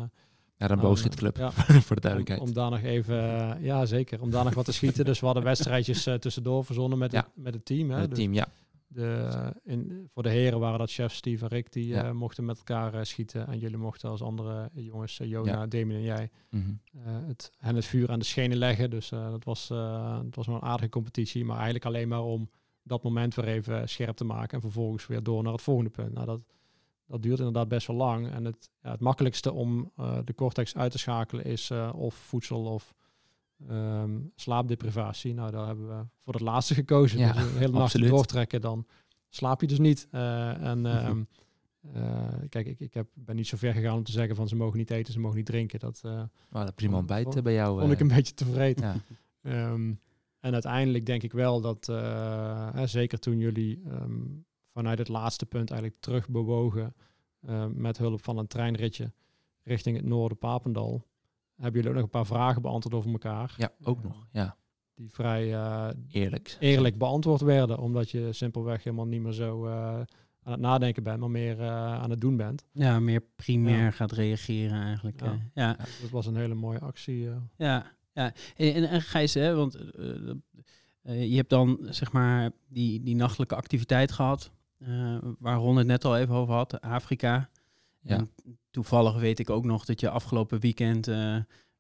Naar een boogschietclub, ja. [laughs] voor de Om, duidelijkheid. om daar nog even, ja zeker, om daar nog wat te schieten. Dus we hadden wedstrijdjes eh, tussendoor verzonnen met, Ja. het, met het team. Hè? het Dus team, ja. De, in, voor de heren waren dat chef Steve en Rick die Ja. eh, mochten met elkaar eh, schieten. En jullie mochten als andere jongens, eh, Jona, Ja. Damien en jij, eh, het, hen het vuur aan de schenen leggen. Dus eh, dat, was, eh, dat was wel een aardige competitie. Maar eigenlijk alleen maar om dat moment weer even scherp te maken. En vervolgens weer door naar het volgende punt. Nou, dat, dat duurt inderdaad best wel lang. En het, ja, het makkelijkste om eh, de cortex uit te schakelen is eh, of voedsel of ehm, slaapdeprivatie. Nou, daar hebben we voor het laatste gekozen. Ja, dus hele nacht doortrekken, dan slaap je dus niet. Eh, en ehm, eh, kijk, ik, ik heb, ben niet zo ver gegaan om te zeggen van ze mogen niet eten, ze mogen niet drinken. Dat We hadden prima ontbijt bij jou. vond ik een beetje tevreden. ja. Ehm, en uiteindelijk denk ik wel dat, hè, zeker toen jullie vanuit het laatste punt eigenlijk terug bewogen eh, met hulp van een treinritje richting het noorden Papendal, hebben jullie ook nog een paar vragen beantwoord over elkaar. ja, ook nog. Ja, Die vrij eh, eerlijk. eerlijk beantwoord werden, omdat je simpelweg helemaal niet meer zo eh, aan het nadenken bent, maar meer eh, aan het doen bent. Ja, meer primair Ja. gaat reageren eigenlijk. Ja. ja. Dat was een hele mooie actie. eh. Ja, ja. En, en, en Gijs, hè, want je hebt dan zeg maar die, die nachtelijke activiteit gehad, eh, waar Ron het net al even over had, Afrika. Ja. Toevallig weet ik ook nog dat je afgelopen weekend eh,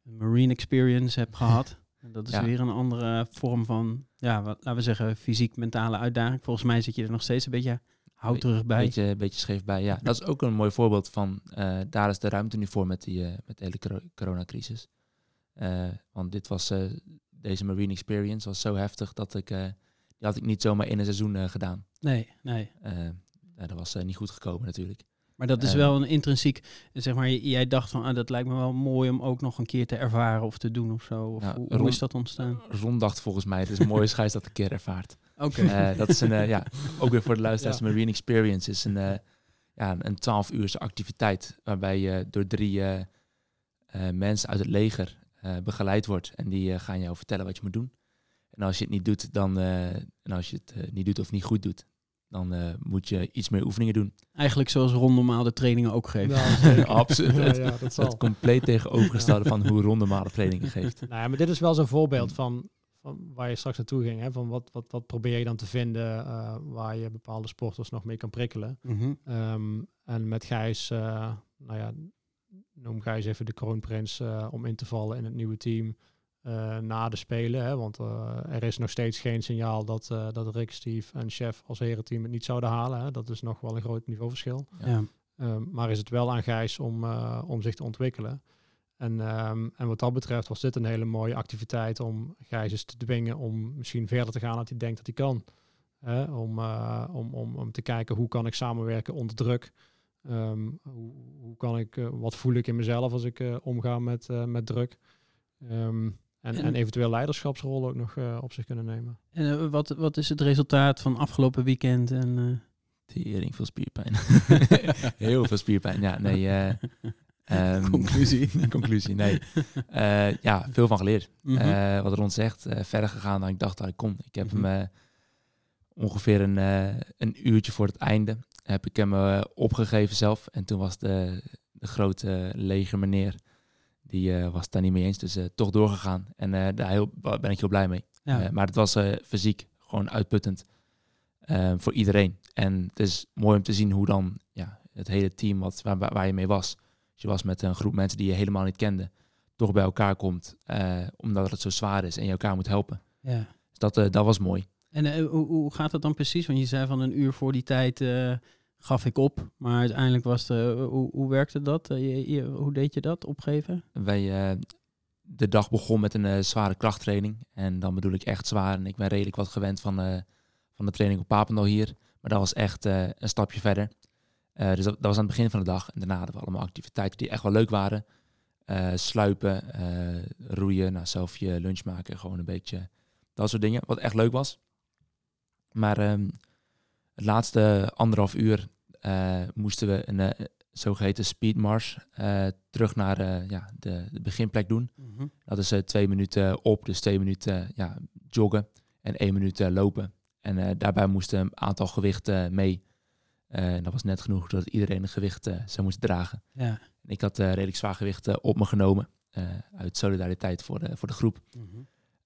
een marine experience hebt [laughs] gehad. Dat is Ja. weer een andere vorm van, ja, wat, laten we zeggen, fysiek-mentale uitdaging. Volgens mij zit je er nog steeds een beetje houterig bij. Beetje, beetje scheef bij. Ja, dat is ook een mooi voorbeeld van. eh, daar is de ruimte nu voor met, die, eh, met de hele coro- coronacrisis. Want dit was, deze Marine Experience was zo heftig dat ik, die had ik niet zomaar in een seizoen gedaan. Nee, nee. Dat was niet goed gekomen natuurlijk. Maar dat is Eh, wel een intrinsiek, zeg maar, jij dacht van, ah, dat lijkt me wel mooi om ook nog een keer te ervaren of te doen of zo. Of hoe, is dat ontstaan? Ron dacht volgens mij, het is een mooie [laughs] schijs dat een keer ervaart. Oké. Eh, dat is een, eh, ja, ook weer voor de luisteraars, Ja. Marine Experience is een, eh, ja, een 12 uurse activiteit waarbij je door drie eh, eh, mensen uit het leger eh, begeleid wordt en die eh, gaan jou vertellen wat je moet doen. En als je het niet doet, dan, eh, en als je het eh, niet doet of niet goed doet, dan eh, moet je iets meer oefeningen doen. Eigenlijk zoals Ron normaal de trainingen ook geeft. [laughs] Zeker. [laughs] Absoluut. Ja, ja, dat zal. Het compleet tegenovergestelde van hoe Ron normale trainingen [laughs] geeft. Nou ja, maar dit is wel zo'n voorbeeld van, van waar je straks naartoe ging. Hè? Van wat, wat, wat probeer je dan te vinden eh, waar je bepaalde sporters nog mee kan prikkelen. Mhm. Ehm, en met Gijs, eh, nou ja, noem Gijs even de kroonprins eh, om in te vallen in het nieuwe team eh, na de Spelen. Hè? Want eh, er is nog steeds geen signaal dat, eh, dat Rick, Steve en Chef als herenteam het niet zouden halen. Hè? Dat is nog wel een groot niveauverschil. Ja. Ehm, maar is het wel aan Gijs om, eh, om zich te ontwikkelen. En, ehm, en wat dat betreft was dit een hele mooie activiteit om Gijs eens te dwingen om misschien verder te gaan dan hij denkt dat hij kan. Hè? Om, eh, om, om, om te kijken hoe kan ik samenwerken onder druk. Ehm, hoe, hoe kan ik, wat voel ik in mezelf als ik eh, omga met, eh, met druk. Ehm, en, En- en eventueel leiderschapsrollen ook nog eh, op zich kunnen nemen. En eh, wat, wat is het resultaat van afgelopen weekend? En, eh, Tering, veel spierpijn. [laughs] Heel veel spierpijn. Ja, nee. eh, [laughs] ehm, Conclusie. [laughs] conclusie, nee. Eh, ja, veel van geleerd. Eh, wat Ron zegt, eh, verder gegaan dan ik dacht dat ik kon. Ik heb Mhm. hem eh, ongeveer een, eh, een uurtje voor het einde heb ik hem opgegeven zelf. En toen was de, de grote leger meneer, die eh, was het daar niet mee eens. Dus eh, toch doorgegaan. En eh, daar heel, ben ik heel blij mee. ja. Maar het was fysiek gewoon uitputtend voor iedereen. En het is mooi om te zien hoe dan ja, het hele team wat, waar, waar je mee was. Dus je was met een groep mensen die je helemaal niet kende, toch bij elkaar komt, omdat het zo zwaar is en je elkaar moet helpen. ja. Dus dat, dat was mooi. En hoe, hoe gaat het dan precies? Want je zei van een uur voor die tijd gaf ik op. Maar uiteindelijk was eh, hoe, hoe werkte dat? Eh, hoe deed je dat, opgeven? Wij, eh, de dag begon met een eh, zware krachttraining. En dan bedoel ik echt zwaar. En ik ben redelijk wat gewend van, van de training op Papendal hier. Maar dat was echt een stapje verder. Dus dat, was aan het begin van de dag. En daarna hadden we allemaal activiteiten die echt wel leuk waren. Sluipen, roeien, nou, zelf je lunch maken. Gewoon een beetje dat soort dingen. Wat echt leuk was. Maar ehm, het laatste anderhalf uur eh, moesten we een eh, zogeheten speedmars eh, terug naar ja, de, de beginplek doen. Dat is twee minuten op, dus twee minuten ja, joggen en één minuut lopen. En daarbij moesten een aantal gewichten mee. En dat was net genoeg dat iedereen een gewicht zou moeten dragen. Ja. Ik had redelijk zwaar gewicht op me genomen. uit solidariteit voor de, voor de groep. Mhm.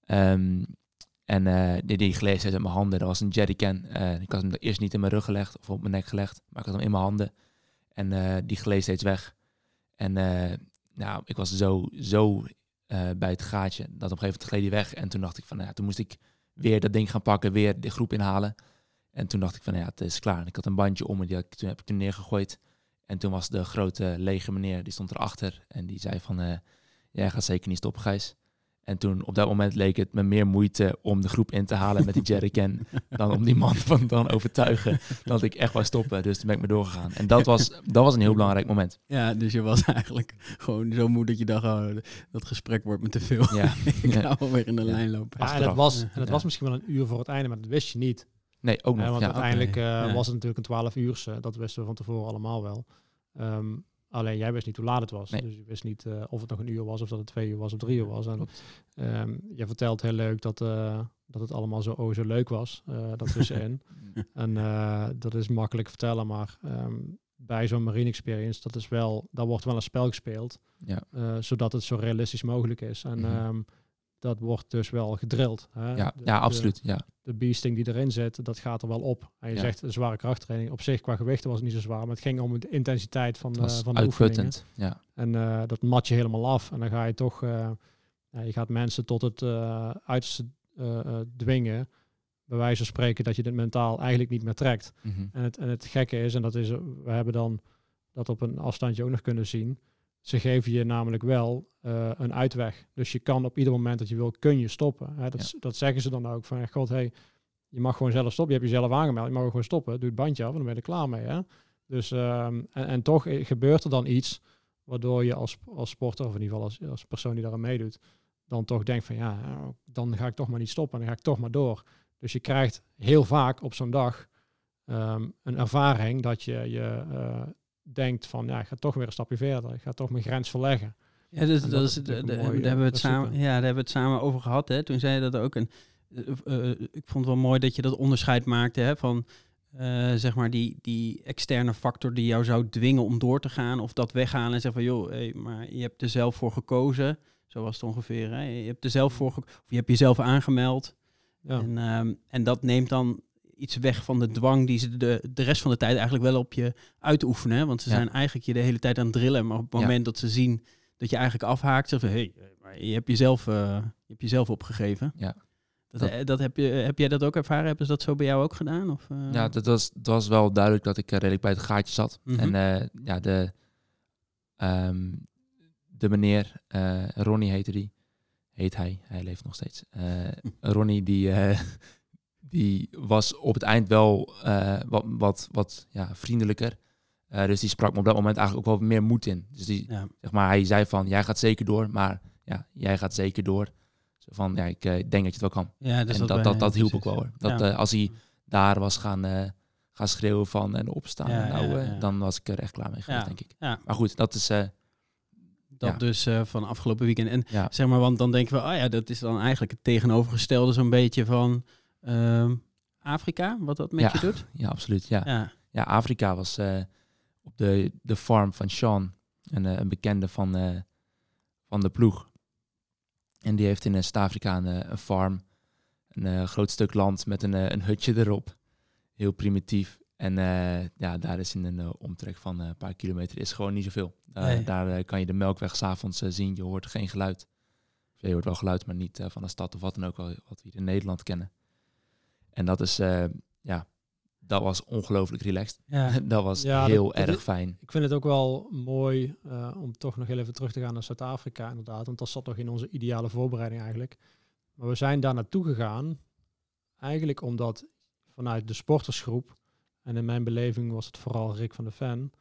Ehm, en eh, die, die gleed uit mijn handen. Dat was een jerrycan. Eh, ik had hem eerst niet in mijn rug gelegd of op mijn nek gelegd. Maar ik had hem in mijn handen. En eh, die gleed steeds weg. En nou, ik was zo, zo bij het gaatje. Dat op een gegeven moment gleed hij weg. En toen dacht ik van, nou ja, toen moest ik weer dat ding gaan pakken. Weer de groep inhalen. En toen dacht ik van, nou ja, het is klaar. En ik had een bandje om me. Die toen heb ik toen neergegooid. En toen was de grote lege meneer, die stond erachter. En die zei van, jij gaat zeker niet stoppen, Gijs. En toen op dat moment leek het me meer moeite om de groep in te halen met die jerrycan [laughs] dan om die man [laughs] van dan overtuigen dat ik echt wou stoppen. Dus toen ben ik me doorgegaan. En dat was, dat was een heel belangrijk moment. Ja, dus je was [laughs] eigenlijk gewoon zo moe dat je dacht, oh, dat gesprek wordt me te veel. Ja. ik Ja. ga alweer in de Ja. lijn lopen. Ja, en dat, was, en dat Ja. was misschien wel een uur voor het einde, maar dat wist je niet. Nee, ook nog. Hè, want ja. uiteindelijk eh, Ja. was het natuurlijk een 12 uurse. Dat wisten we van tevoren allemaal wel. Ehm, alleen jij wist niet hoe laat het was. Nee. Dus je wist niet eh, of het nog een uur was, of dat het twee uur was, of drie uur was. En ehm, je vertelt heel leuk dat, eh, dat het allemaal zo, oh, zo leuk was, eh dat [laughs] tussenin. en eh, dat is makkelijk vertellen, maar ehm, bij zo'n marine experience, dat is wel, daar wordt wel een spel gespeeld. Ja. zodat het zo realistisch mogelijk is. En Mhm. ehm, dat wordt dus wel gedrild. Hè? Ja, De- ja, de- absoluut. Ja. de beasting die erin zit, dat gaat er wel op. En je Ja. zegt een zware krachttraining. Op zich qua gewichten was het niet zo zwaar, maar het ging om de intensiteit van, de, was van de oefeningen. uitputtend. Ja. En eh, dat mat je helemaal af. En dan ga je toch, eh, je gaat mensen tot het eh uiterste eh, eh, dwingen. Bij wijze van spreken dat je dit mentaal eigenlijk niet meer trekt. Mhm. En het, en het gekke is, en dat is, eh, we hebben dan dat op een afstandje ook nog kunnen zien. Ze geven je namelijk wel eh, een uitweg. Dus je kan op ieder moment dat je wil, kun je stoppen. Hè, dat, Ja. dat zeggen ze dan ook. Van, god, hey, je mag gewoon zelf stoppen. Je hebt jezelf aangemeld. Je mag gewoon stoppen. Doe het bandje af en dan ben je er klaar mee. Hè? Dus, ehm, en, en toch eh, gebeurt er dan iets waardoor je als, als sporter, of in ieder geval als, als persoon die daaraan meedoet, dan toch denkt van ja, dan ga ik toch maar niet stoppen. Dan ga ik toch maar door. Dus je krijgt heel vaak op zo'n dag ehm, een ervaring dat je, je eh, denkt van ja, ik ga toch weer een stapje verder. Ik ga toch mijn grens verleggen. Ja, dus, dat dat is, de- de- daar hebben we het samen, ja, daar hebben we het samen over gehad. Hè. Toen zei je dat ook. En, eh, eh, ik vond het wel mooi dat je dat onderscheid maakte hè, van eh, zeg maar die, die externe factor die jou zou dwingen om door te gaan. Of dat weghalen en zeggen van joh, hey, maar je hebt er zelf voor gekozen. Zo was het ongeveer. Hè. Je hebt er zelf voor geko- of je hebt jezelf aangemeld. Ja. En, ehm, en dat neemt dan iets weg van de dwang die ze de, de rest van de tijd eigenlijk wel op je uitoefenen. hè. Want ze Ja. zijn eigenlijk je de hele tijd aan het drillen. Maar op het Ja. moment dat ze zien dat je eigenlijk afhaakt, zeggen ze, hey, maar je hebt jezelf, eh, je hebt jezelf opgegeven. Ja. Dat, Dat- eh, dat heb, je, heb jij dat ook ervaren? Hebben ze dat zo bij jou ook gedaan? Of, eh? Ja, dat was, dat was wel duidelijk dat ik eh, redelijk bij het gaatje zat. Mhm. En eh, ja, de, ehm, de meneer, eh, Ronnie heette die, heet hij, hij leeft nog steeds. Eh, [laughs] Ronnie die, eh, die was op het eind wel eh, wat, wat, wat ja, vriendelijker. Eh, dus die sprak me op dat moment eigenlijk ook wel meer moed in. Dus die, ja. zeg maar, hij zei van, jij gaat zeker door, maar ja, jij gaat zeker door. Zo van, ja, ik eh, denk dat je het wel kan. ja, en dat, dat, dat hielp ook wel hoor. Dat, eh, als hij daar was gaan, gaan schreeuwen van en opstaan nou, dan was ik er echt klaar mee geweest, denk ik. Maar goed, dat is, dat dus van afgelopen weekend. En zeg maar, want dan denken we, oh ja, dat is dan eigenlijk het tegenovergestelde zo'n beetje van ehm, Afrika, wat dat met je doet. ja, absoluut. Ja. Ja. ja, Afrika was op de, de farm van Sean, een, eh, een bekende van, eh, van de ploeg. En die heeft in Zuid-Afrika een, eh, een farm, een groot stuk land met een, een hutje erop. Heel primitief. En eh, ja, daar is in een omtrek van een paar kilometer is gewoon niet zoveel. Daar, Nee. daar kan je de melkweg s'avonds zien. Je hoort geen geluid. Of je hoort wel geluid, maar niet van de stad of wat dan ook, wat we hier in Nederland kennen. En dat is, ja, dat was ongelooflijk relaxed. Ja. [laughs] dat was Ja, heel dat- erg fijn. Ik vind het ook wel mooi eh, om toch nog heel even terug te gaan naar Zuid-Afrika, inderdaad. Want dat zat nog in onze ideale voorbereiding eigenlijk. Maar we zijn daar naartoe gegaan, eigenlijk omdat vanuit de sportersgroep, en in mijn beleving was het vooral Rick van de Ven,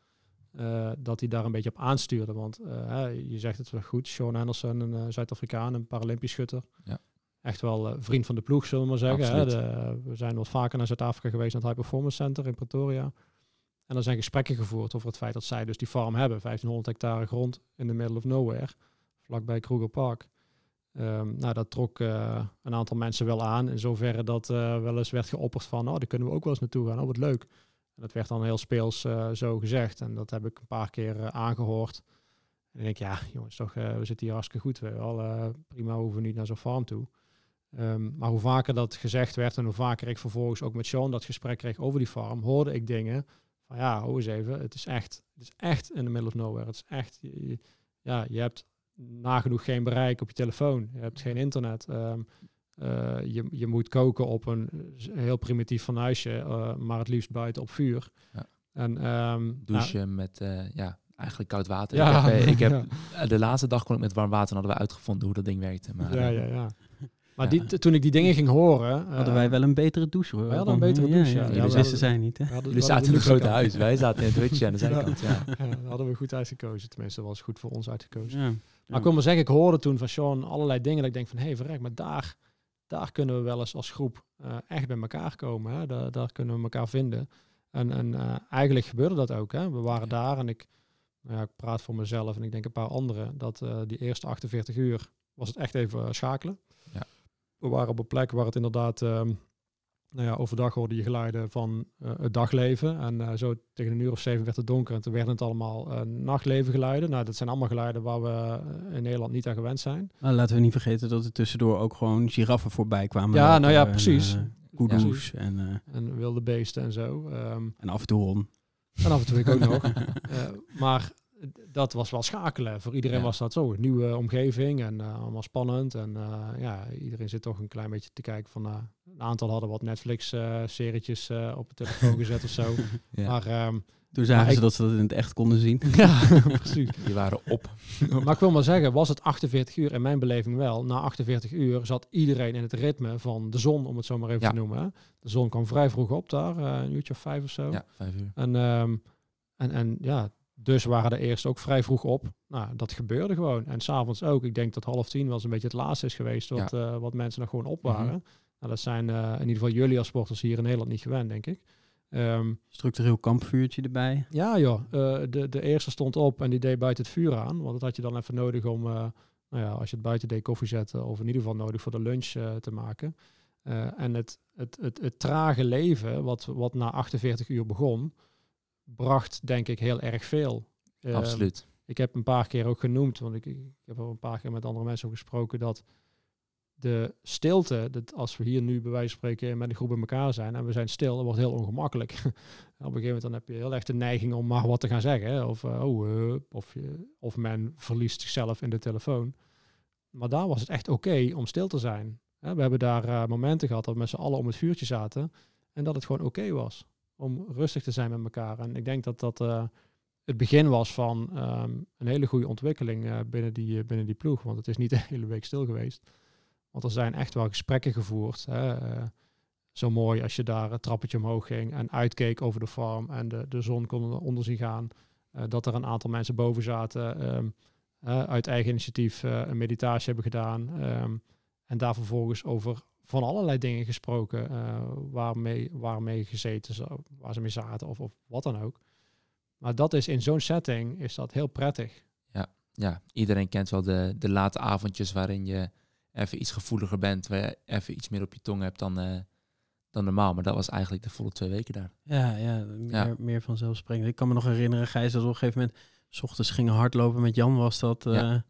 eh, dat hij daar een beetje op aanstuurde. Want eh, je zegt het wel goed, Sean Anderson, een Zuid-Afrikaan, een Paralympisch schutter. Ja. Echt wel eh, vriend van de ploeg, zullen we maar zeggen. Hè? De- we zijn wat vaker naar Zuid-Afrika geweest, naar het High Performance Center in Pretoria. En er zijn gesprekken gevoerd over het feit dat zij dus die farm hebben. 1500 hectare grond in the middle of nowhere, vlakbij Kruger Park. Ehm, nou, dat trok eh, een aantal mensen wel aan. In zoverre dat eh, wel eens werd geopperd van, oh, daar kunnen we ook wel eens naartoe gaan. Oh, wat leuk. En dat werd dan heel speels eh, zo gezegd. En dat heb ik een paar keer eh, aangehoord. En ik denk, ja, jongens, toch, eh, we zitten hier hartstikke goed. We eh, prima, we hoeven niet naar zo'n farm toe. Ehm, maar hoe vaker dat gezegd werd en hoe vaker ik vervolgens ook met Sean dat gesprek kreeg over die farm, hoorde ik dingen van ja, hou eens even, het is echt, het is echt in the middle of nowhere. Het is echt, je- ja, je hebt nagenoeg geen bereik op je telefoon. Je hebt geen internet. Ehm, eh, je, je moet koken op een heel primitief fornuisje, eh, maar het liefst buiten op vuur. Ja. En nou, Douchen met, eh, ja, eigenlijk koud water. Ja, ik heb, ik heb [laughs] ja. de laatste dag kon ik met warm water en hadden we uitgevonden hoe dat ding werkte. Maar, ja, ja, ja. Maar Ja. Die, t- toen ik die dingen ging horen... Hadden eh, wij wel een betere douche hoor. wij hadden een betere douche, ja. Ja, Ja, ja, we dat hadden- wisten zij niet hè. hadden- Jullie zaten in een de grote huis. Wij zaten in het hutje aan de zijkant. Ja. dat hadden we goed uitgekozen. Tenminste, dat was goed voor ons uitgekozen. Ja. Maar ik wil maar zeggen, ik hoorde toen van Sean allerlei dingen dat ik denk van, hé hey, verrek, maar daar, daar kunnen we wel eens als groep eh, echt bij elkaar komen. Hè? Daar, daar kunnen we elkaar vinden. En, en eh, eigenlijk gebeurde dat ook. Hè? We waren daar en ik, nou ja, ik praat voor mezelf en ik denk een paar anderen, dat eh, die eerste 48 uur was het echt even eh, schakelen. Ja. We waren op een plek waar het inderdaad, ehm, nou ja, overdag hoorde je geluiden van eh, het dagleven. En eh, zo tegen een uur of zeven werd het donker en toen werden het allemaal eh, nachtleven geluiden. Nou, dat zijn allemaal geluiden waar we in Nederland niet aan gewend zijn. Maar laten we niet vergeten dat er tussendoor ook gewoon giraffen voorbij kwamen. Ja, nou ja, precies. Koedoes en, En wilde beesten en zo. Ehm, en af en toe hon. en af en toe ik ook nog. [laughs] Maar dat was wel schakelen. Voor iedereen Ja. was dat zo. Een nieuwe omgeving en eh, allemaal spannend. En eh, ja, iedereen zit toch een klein beetje te kijken van... eh, een aantal hadden wat Netflix-serietjes eh, op de telefoon [laughs] gezet of zo. Ja. Maar ehm, Toen zagen Maar ze ik- dat ze dat in het echt konden zien. [laughs] ja, [laughs] precies. Die waren op. Maar ik wil maar zeggen, was het 48 uur in mijn beleving wel. Na 48 uur zat iedereen in het ritme van de zon, om het zo maar even Ja. te noemen. hè. De zon kwam vrij vroeg op daar, eh, een uurtje of vijf of zo. Ja, vijf uur. En, ehm, en, en ja, dus waren de eerst ook vrij vroeg op. Nou, dat gebeurde gewoon. En s'avonds ook. Ik denk dat half tien wel eens een beetje het laatste is geweest wat, eh, wat mensen nog gewoon op Mhm. waren. Nou, dat zijn eh, in ieder geval jullie als sporters hier in Nederland niet gewend, denk ik. Ehm, Structureel kampvuurtje erbij. ja, joh. eh, de, de eerste stond op en die deed buiten het vuur aan. Want dat had je dan even nodig om, nou ja, als je het buiten deed, koffie zetten. Of in ieder geval nodig voor de lunch te maken. En het, het, het, het trage leven, wat, wat na 48 uur begon, bracht denk ik heel erg veel. Eh, Absoluut. Ik heb een paar keer ook genoemd, want ik, ik heb er een paar keer met andere mensen over gesproken, dat de stilte, dat als we hier nu bij wijze van spreken met een groep bij elkaar zijn en we zijn stil, dat wordt heel ongemakkelijk. [laughs] Op een gegeven moment dan heb je heel erg de neiging om maar wat te gaan zeggen. hè. Of, eh, oh, of, je, of men verliest zichzelf in de telefoon. Maar daar was het echt oké om stil te zijn. Hè, we hebben daar eh, momenten gehad dat we met z'n allen om het vuurtje zaten en dat het gewoon oké was om rustig te zijn met elkaar. En ik denk dat dat eh, het begin was van ehm, een hele goede ontwikkeling eh, binnen, die, eh, binnen die ploeg. Want het is niet [laughs] de hele week stil geweest. Want er zijn echt wel gesprekken gevoerd. Hè. zo mooi als je daar het trappetje omhoog ging en uitkeek over de farm en de, de zon kon onder zien gaan. dat er een aantal mensen boven zaten, ehm, eh, uit eigen initiatief een meditatie hebben gedaan. ehm, en daar vervolgens over van allerlei dingen gesproken eh, waarmee, waarmee gezeten, zo- waar ze mee zaten of, of wat dan ook. Maar dat is in zo'n setting is dat heel prettig. Ja, iedereen kent wel de, de late avondjes waarin je even iets gevoeliger bent. Waar je even iets meer op je tong hebt dan, eh, dan normaal. Maar dat was eigenlijk de volle twee weken daar. Ja, ja, meer, Ja. meer vanzelfsprekend. Ik kan me nog herinneren, Gijs, dat we op een gegeven moment... S ochtends gingen hardlopen met Jan was dat... eh, Ja.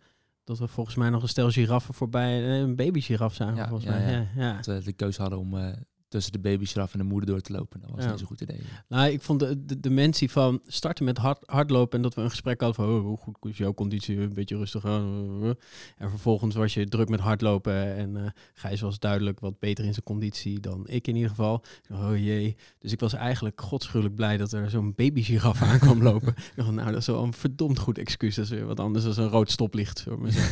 Dat we volgens mij nog een stel giraffen voorbij... eh, Een baby giraf zagen Ja, volgens ja, mij. ja. Ja, ja. Dat we de keuze hadden om eh, tussen de baby's eraf en de moeder door te lopen. Dat was Ja. niet zo'n goed idee. Nou, ik vond de, de dimensie van starten met hard, hardlopen en dat we een gesprek hadden van oh, hoe goed is jouw conditie, een beetje rustig aan. En vervolgens was je druk met hardlopen en eh Gijs was duidelijk wat beter in zijn conditie dan ik in ieder geval. Oh jee. Dus ik was eigenlijk godschuwelijk blij dat er zo'n baby giraf [laughs] aan kwam lopen. Dacht, nou, dat is wel een verdomd goed excuus. Dat is weer wat anders dan een rood stoplicht. Maar. Ja.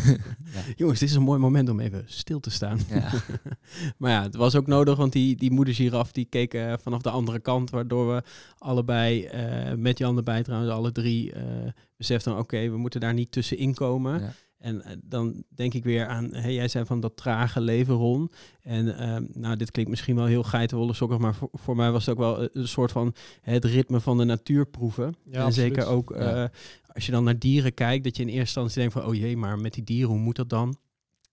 [laughs] Jongens, dit is een mooi moment om even stil te staan. Ja. [laughs] maar ja, het was ook nodig, want die, die moeder giraf die keek eh, vanaf de andere kant, waardoor we allebei, eh, met Jan erbij trouwens, alle drie eh beseften, oké, we moeten daar niet tussenin komen. Ja. En dan denk ik weer aan, hey, jij zei van dat trage leven, Ron. En ehm, nou, dit klinkt misschien wel heel geitenwolle sokkig, maar voor, voor mij was het ook wel een soort van het ritme van de natuur proeven. Ja, en zeker ook eh, Ja. als je dan naar dieren kijkt, dat je in eerste instantie denkt van, oh jee, maar met die dieren, hoe moet dat dan?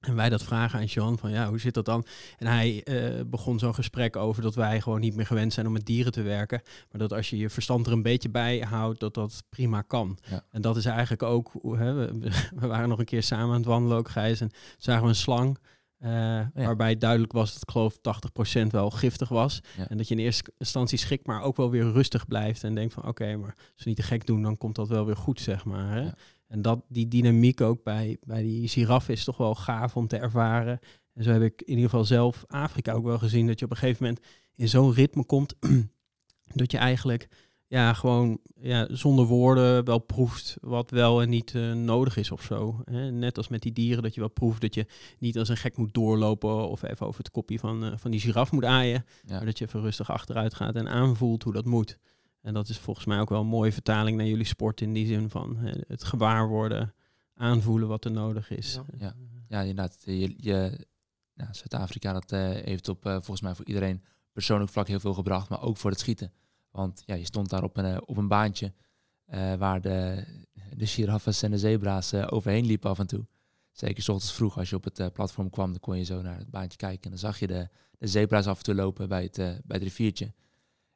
En wij dat vragen aan Sean van ja, hoe zit dat dan? En hij eh, begon zo'n gesprek over dat wij gewoon niet meer gewend zijn om met dieren te werken. Maar dat als je je verstand er een beetje bij houdt, dat dat prima kan. Ja. En dat is eigenlijk ook, hoe- hè, we, we [laughs] waren nog een keer samen aan het wandelen ook, Gijs. En zagen we een slang. eh, Waarbij duidelijk was dat ik geloof 80% wel giftig was. Ja. En dat je in eerste instantie schrikt, maar ook wel weer rustig blijft. En denkt van oké, maar als we niet te gek doen, dan komt dat wel weer goed, zeg maar. Hè? En dat, die dynamiek ook bij, bij die giraffe is toch wel gaaf om te ervaren. En zo heb ik in ieder geval zelf Afrika ook wel gezien. Dat je op een gegeven moment in zo'n ritme komt. [clears throat] dat je eigenlijk ja, gewoon ja, zonder woorden wel proeft wat wel en niet eh, nodig is of zo. Hè? Net als met die dieren, dat je wel proeft dat je niet als een gek moet doorlopen of even over het kopje van, eh, van die giraf moet aaien. Ja. Maar dat je even rustig achteruit gaat en aanvoelt hoe dat moet. En dat is volgens mij ook wel een mooie vertaling naar jullie sport in die zin van hè, het gewaar worden, aanvoelen wat er nodig is. Ja. Ja. Ja, inderdaad. Je, je, nou, Zuid-Afrika dat eh, heeft op eh, volgens mij voor iedereen persoonlijk vlak heel veel gebracht, maar ook voor het schieten. Want ja, je stond daar op een, eh, op een baantje eh, waar de, de giraffes en de zebra's overheen liepen af en toe. Zeker 's ochtends vroeg als je op het platform kwam, dan kon je zo naar het baantje kijken. En dan zag je de, de zebra's af en toe lopen bij het, bij het riviertje.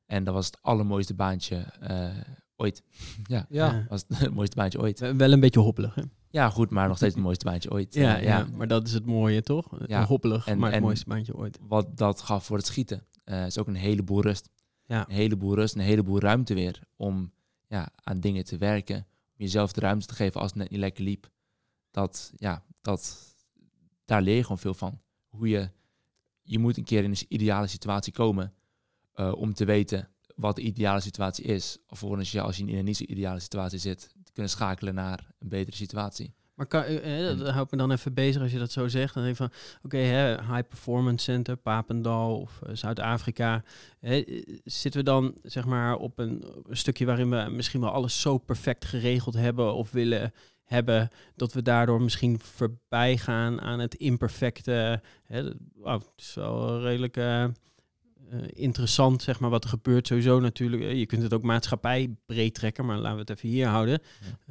En dat was het allermooiste baantje eh, ooit. [laughs] ja, Ja, was het [laughs] mooiste baantje ooit. Wel- een beetje hoppelig, hè? Ja, goed, maar nog steeds het mooiste baantje ooit. Ja, Eh, ja, maar dat is het mooie, toch? Ja. Hoppelig, En- maar het en- mooiste baantje ooit. wat dat gaf voor het schieten. eh is ook een heleboel rust. Ja. Een heleboel rust, een heleboel ruimte weer om ja, aan dingen te werken. Om jezelf de ruimte te geven als het net niet lekker liep. Dat, ja, dat, daar leer je gewoon veel van. Hoe je, je moet een keer in een ideale situatie komen eh, om te weten wat de ideale situatie is. Alvorens je, als je in een niet zo ideale situatie zit, te kunnen schakelen naar een betere situatie. Maar kan, eh, eh, dat houdt me dan even bezig als je dat zo zegt. Dan denk ik van, oké, High Performance Center, Papendal of eh, Zuid-Afrika. eh, Zitten we dan zeg maar op een, stukje waarin we misschien wel alles zo perfect geregeld hebben of willen hebben, dat we daardoor misschien voorbij gaan aan het imperfecte. Hè, wauw, het is wel redelijk eh, interessant, zeg maar, wat er gebeurt sowieso natuurlijk. Eh, Je kunt het ook maatschappij breed trekken, maar laten we het even hier houden.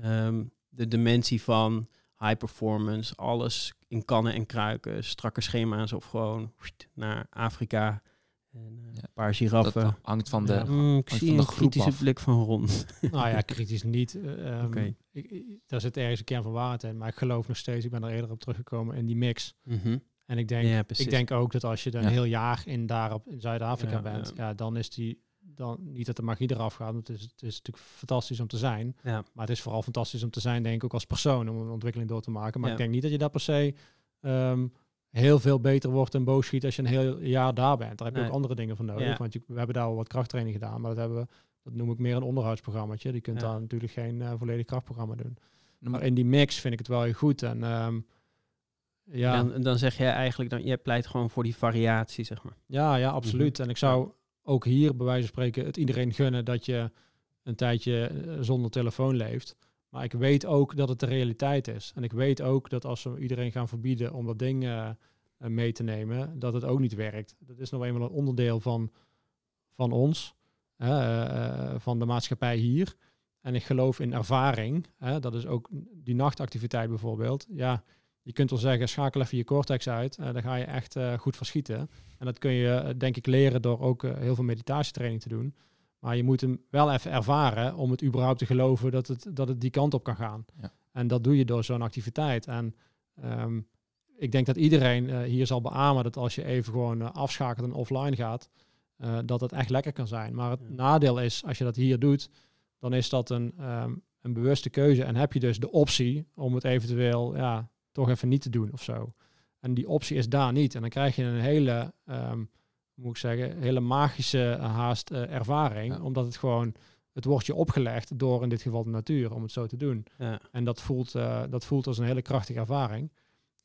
Ehm, de dimensie van high performance, alles in kannen en kruiken, strakke schema's of gewoon naar Afrika en eh, Ja, een paar giraffen. Dat hangt van de, Ja. Mm, ik zie van de een kritische af. blik van Ron. [laughs] nou ja, kritisch niet. ik, ik- daar zit ergens een kern van waarheid in. Maar ik geloof nog steeds, ik ben er eerder op teruggekomen, in die mix. Mhm. En ik denk, Ja, ik denk ook dat als je er een Ja. heel jaar in daarop in Zuid-Afrika Ja, bent, ja. ja. dan is die dan niet dat de magie eraf gaat. Want het is, het is natuurlijk fantastisch om te zijn. Ja. Maar het is vooral fantastisch om te zijn, denk ik, ook als persoon, om een ontwikkeling door te maken. Maar Ja. ik denk niet dat je daar per se ehm, heel veel beter wordt en boos schiet als je een heel jaar daar bent. Daar heb je Nee. ook andere dingen voor nodig. Ja. Want je, we hebben daar al wat krachttraining gedaan, maar dat hebben we, dat noem ik meer een onderhoudsprogrammaatje. Die kunt Ja. daar natuurlijk geen eh, volledig krachtprogramma doen. Maar- Maar in die mix vind ik het wel heel goed. En ehm, ja, Dan, dan zeg jij eigenlijk, dan, jij pleit gewoon voor die variatie, zeg maar. Ja, ja, absoluut. En ik zou ook hier bij wijze van spreken het iedereen gunnen dat je een tijdje eh, zonder telefoon leeft. Maar ik weet ook dat het de realiteit is. En ik weet ook dat als we iedereen gaan verbieden om dat ding eh, eh, mee te nemen, dat het ook niet werkt. Dat is nou eenmaal een onderdeel van, van ons, van de maatschappij hier. En ik geloof in ervaring. Dat is ook die nachtactiviteit bijvoorbeeld. Ja, je kunt wel zeggen, schakel even je cortex uit. en dan ga je echt eh, goed verschieten. En dat kun je, eh, denk ik, leren door ook heel veel meditatietraining te doen. Maar je moet hem wel even ervaren om het überhaupt te geloven dat het, dat het die kant op kan gaan. Ja. En dat doe je door zo'n activiteit. En ehm, ik denk dat iedereen eh, hier zal beamen dat als je even gewoon afschakelt en offline gaat, eh, dat het echt lekker kan zijn. Maar het Ja. nadeel is, als je dat hier doet, dan is dat een, ehm, een bewuste keuze. En heb je dus de optie om het eventueel ja, toch even niet te doen of zo. En die optie is daar niet. En dan krijg je een hele, ehm, hoe moet ik zeggen, hele magische eh, haast eh, ervaring. Ja. Omdat het gewoon, het wordt je opgelegd door in dit geval de natuur om het zo te doen. Ja. En dat voelt, eh, dat voelt als een hele krachtige ervaring.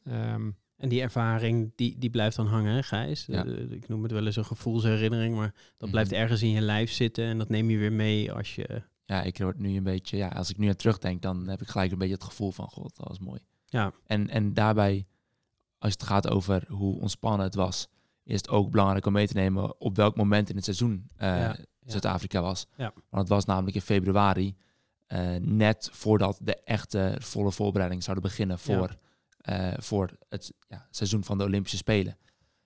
Ehm, En die ervaring, die, die blijft dan hangen, hè, Gijs? Ja. Ik noem het wel eens een gevoelsherinnering, maar dat blijft Mhm. ergens in je lijf zitten en dat neem je weer mee als je... ja, ik word nu een beetje, ja, als ik nu aan terugdenk, dan heb ik gelijk een beetje het gevoel van, god, dat was mooi. Ja, En, en daarbij, als het gaat over hoe ontspannen het was, is het ook belangrijk om mee te nemen op welk moment in het seizoen eh, Ja, Zuid-Afrika was. Ja. Want het was namelijk in februari, eh, net voordat de echte volle voorbereidingen zouden beginnen voor eh, voor het ja, seizoen van de Olympische Spelen.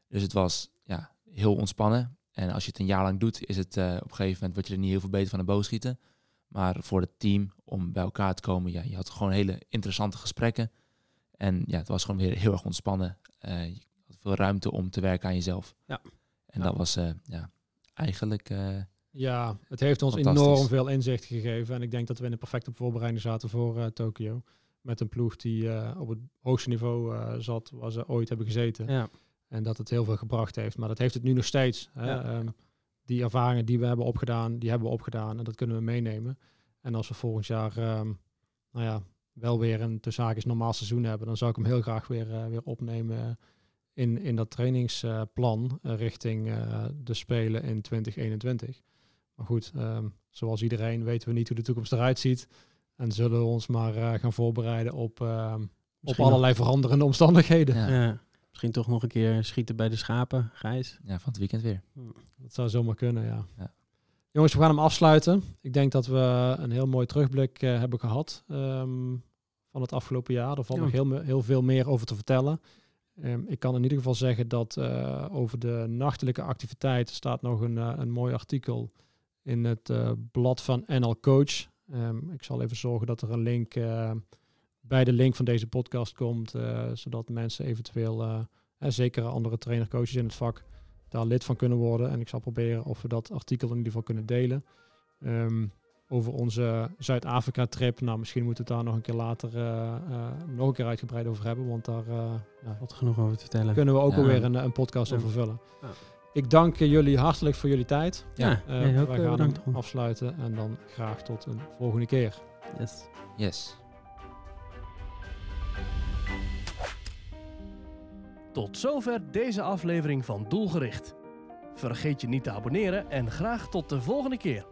Dus het was ja, heel ontspannen. En als je het een jaar lang doet, is het op een gegeven moment word je er niet heel veel beter van de boog schieten. Maar voor het team om bij elkaar te komen, ja, je had gewoon hele interessante gesprekken. En ja, het was gewoon weer heel erg ontspannen. je had veel ruimte om te werken aan jezelf. Ja. En dat was ja, eigenlijk ja, het heeft ons enorm veel inzicht gegeven. En ik denk dat we in de perfecte voorbereiding zaten voor uh, Tokio. Met een ploeg die uh, op het hoogste niveau uh, zat waar ze ooit hebben gezeten. Ja. En dat het heel veel gebracht heeft. Maar dat heeft het nu nog steeds. Hè? Ja. Um, die ervaringen die we hebben opgedaan, die hebben we opgedaan. En dat kunnen we meenemen. En als we volgend jaar um, nou ja, wel weer een tussen normaal seizoen hebben, dan zou ik hem heel graag weer, weer opnemen in, in dat trainingsplan richting de Spelen in 2021. Maar goed, um, zoals iedereen weten we niet hoe de toekomst eruit ziet. En zullen we ons maar uh, gaan voorbereiden op, uh, op allerlei nog... veranderende omstandigheden. Ja. ja. Misschien toch nog een keer schieten bij de schapen, Gijs. Ja, van het weekend weer. Dat zou zomaar kunnen, ja. ja. Jongens, we gaan hem afsluiten. Ik denk dat we een heel mooi terugblik uh, hebben gehad um, van het afgelopen jaar. Er valt nog heel, heel veel meer over te vertellen. Um, ik kan in ieder geval zeggen dat uh, over de nachtelijke activiteit staat nog een, uh, een mooi artikel in het blad van NL Coach. Um, ik zal even zorgen dat er een link bij de link van deze podcast komt, zodat mensen eventueel, zeker andere trainercoaches in het vak, daar lid van kunnen worden. En ik zal proberen of we dat artikel in ieder geval kunnen delen. Um, over onze Zuid-Afrika-trip. Nou, misschien moeten we het daar nog een keer later nog een keer uitgebreid over hebben, want daar ja, wat genoeg over te vertellen. Kunnen we ook ja. alweer een, een podcast ja. over vullen. Ja. Ik dank jullie hartelijk voor jullie tijd. Ja, uh, we gaan hem afsluiten en dan graag tot een volgende keer. Yes. Yes. Tot zover deze aflevering van Doelgericht. Vergeet je niet te abonneren en graag tot de volgende keer.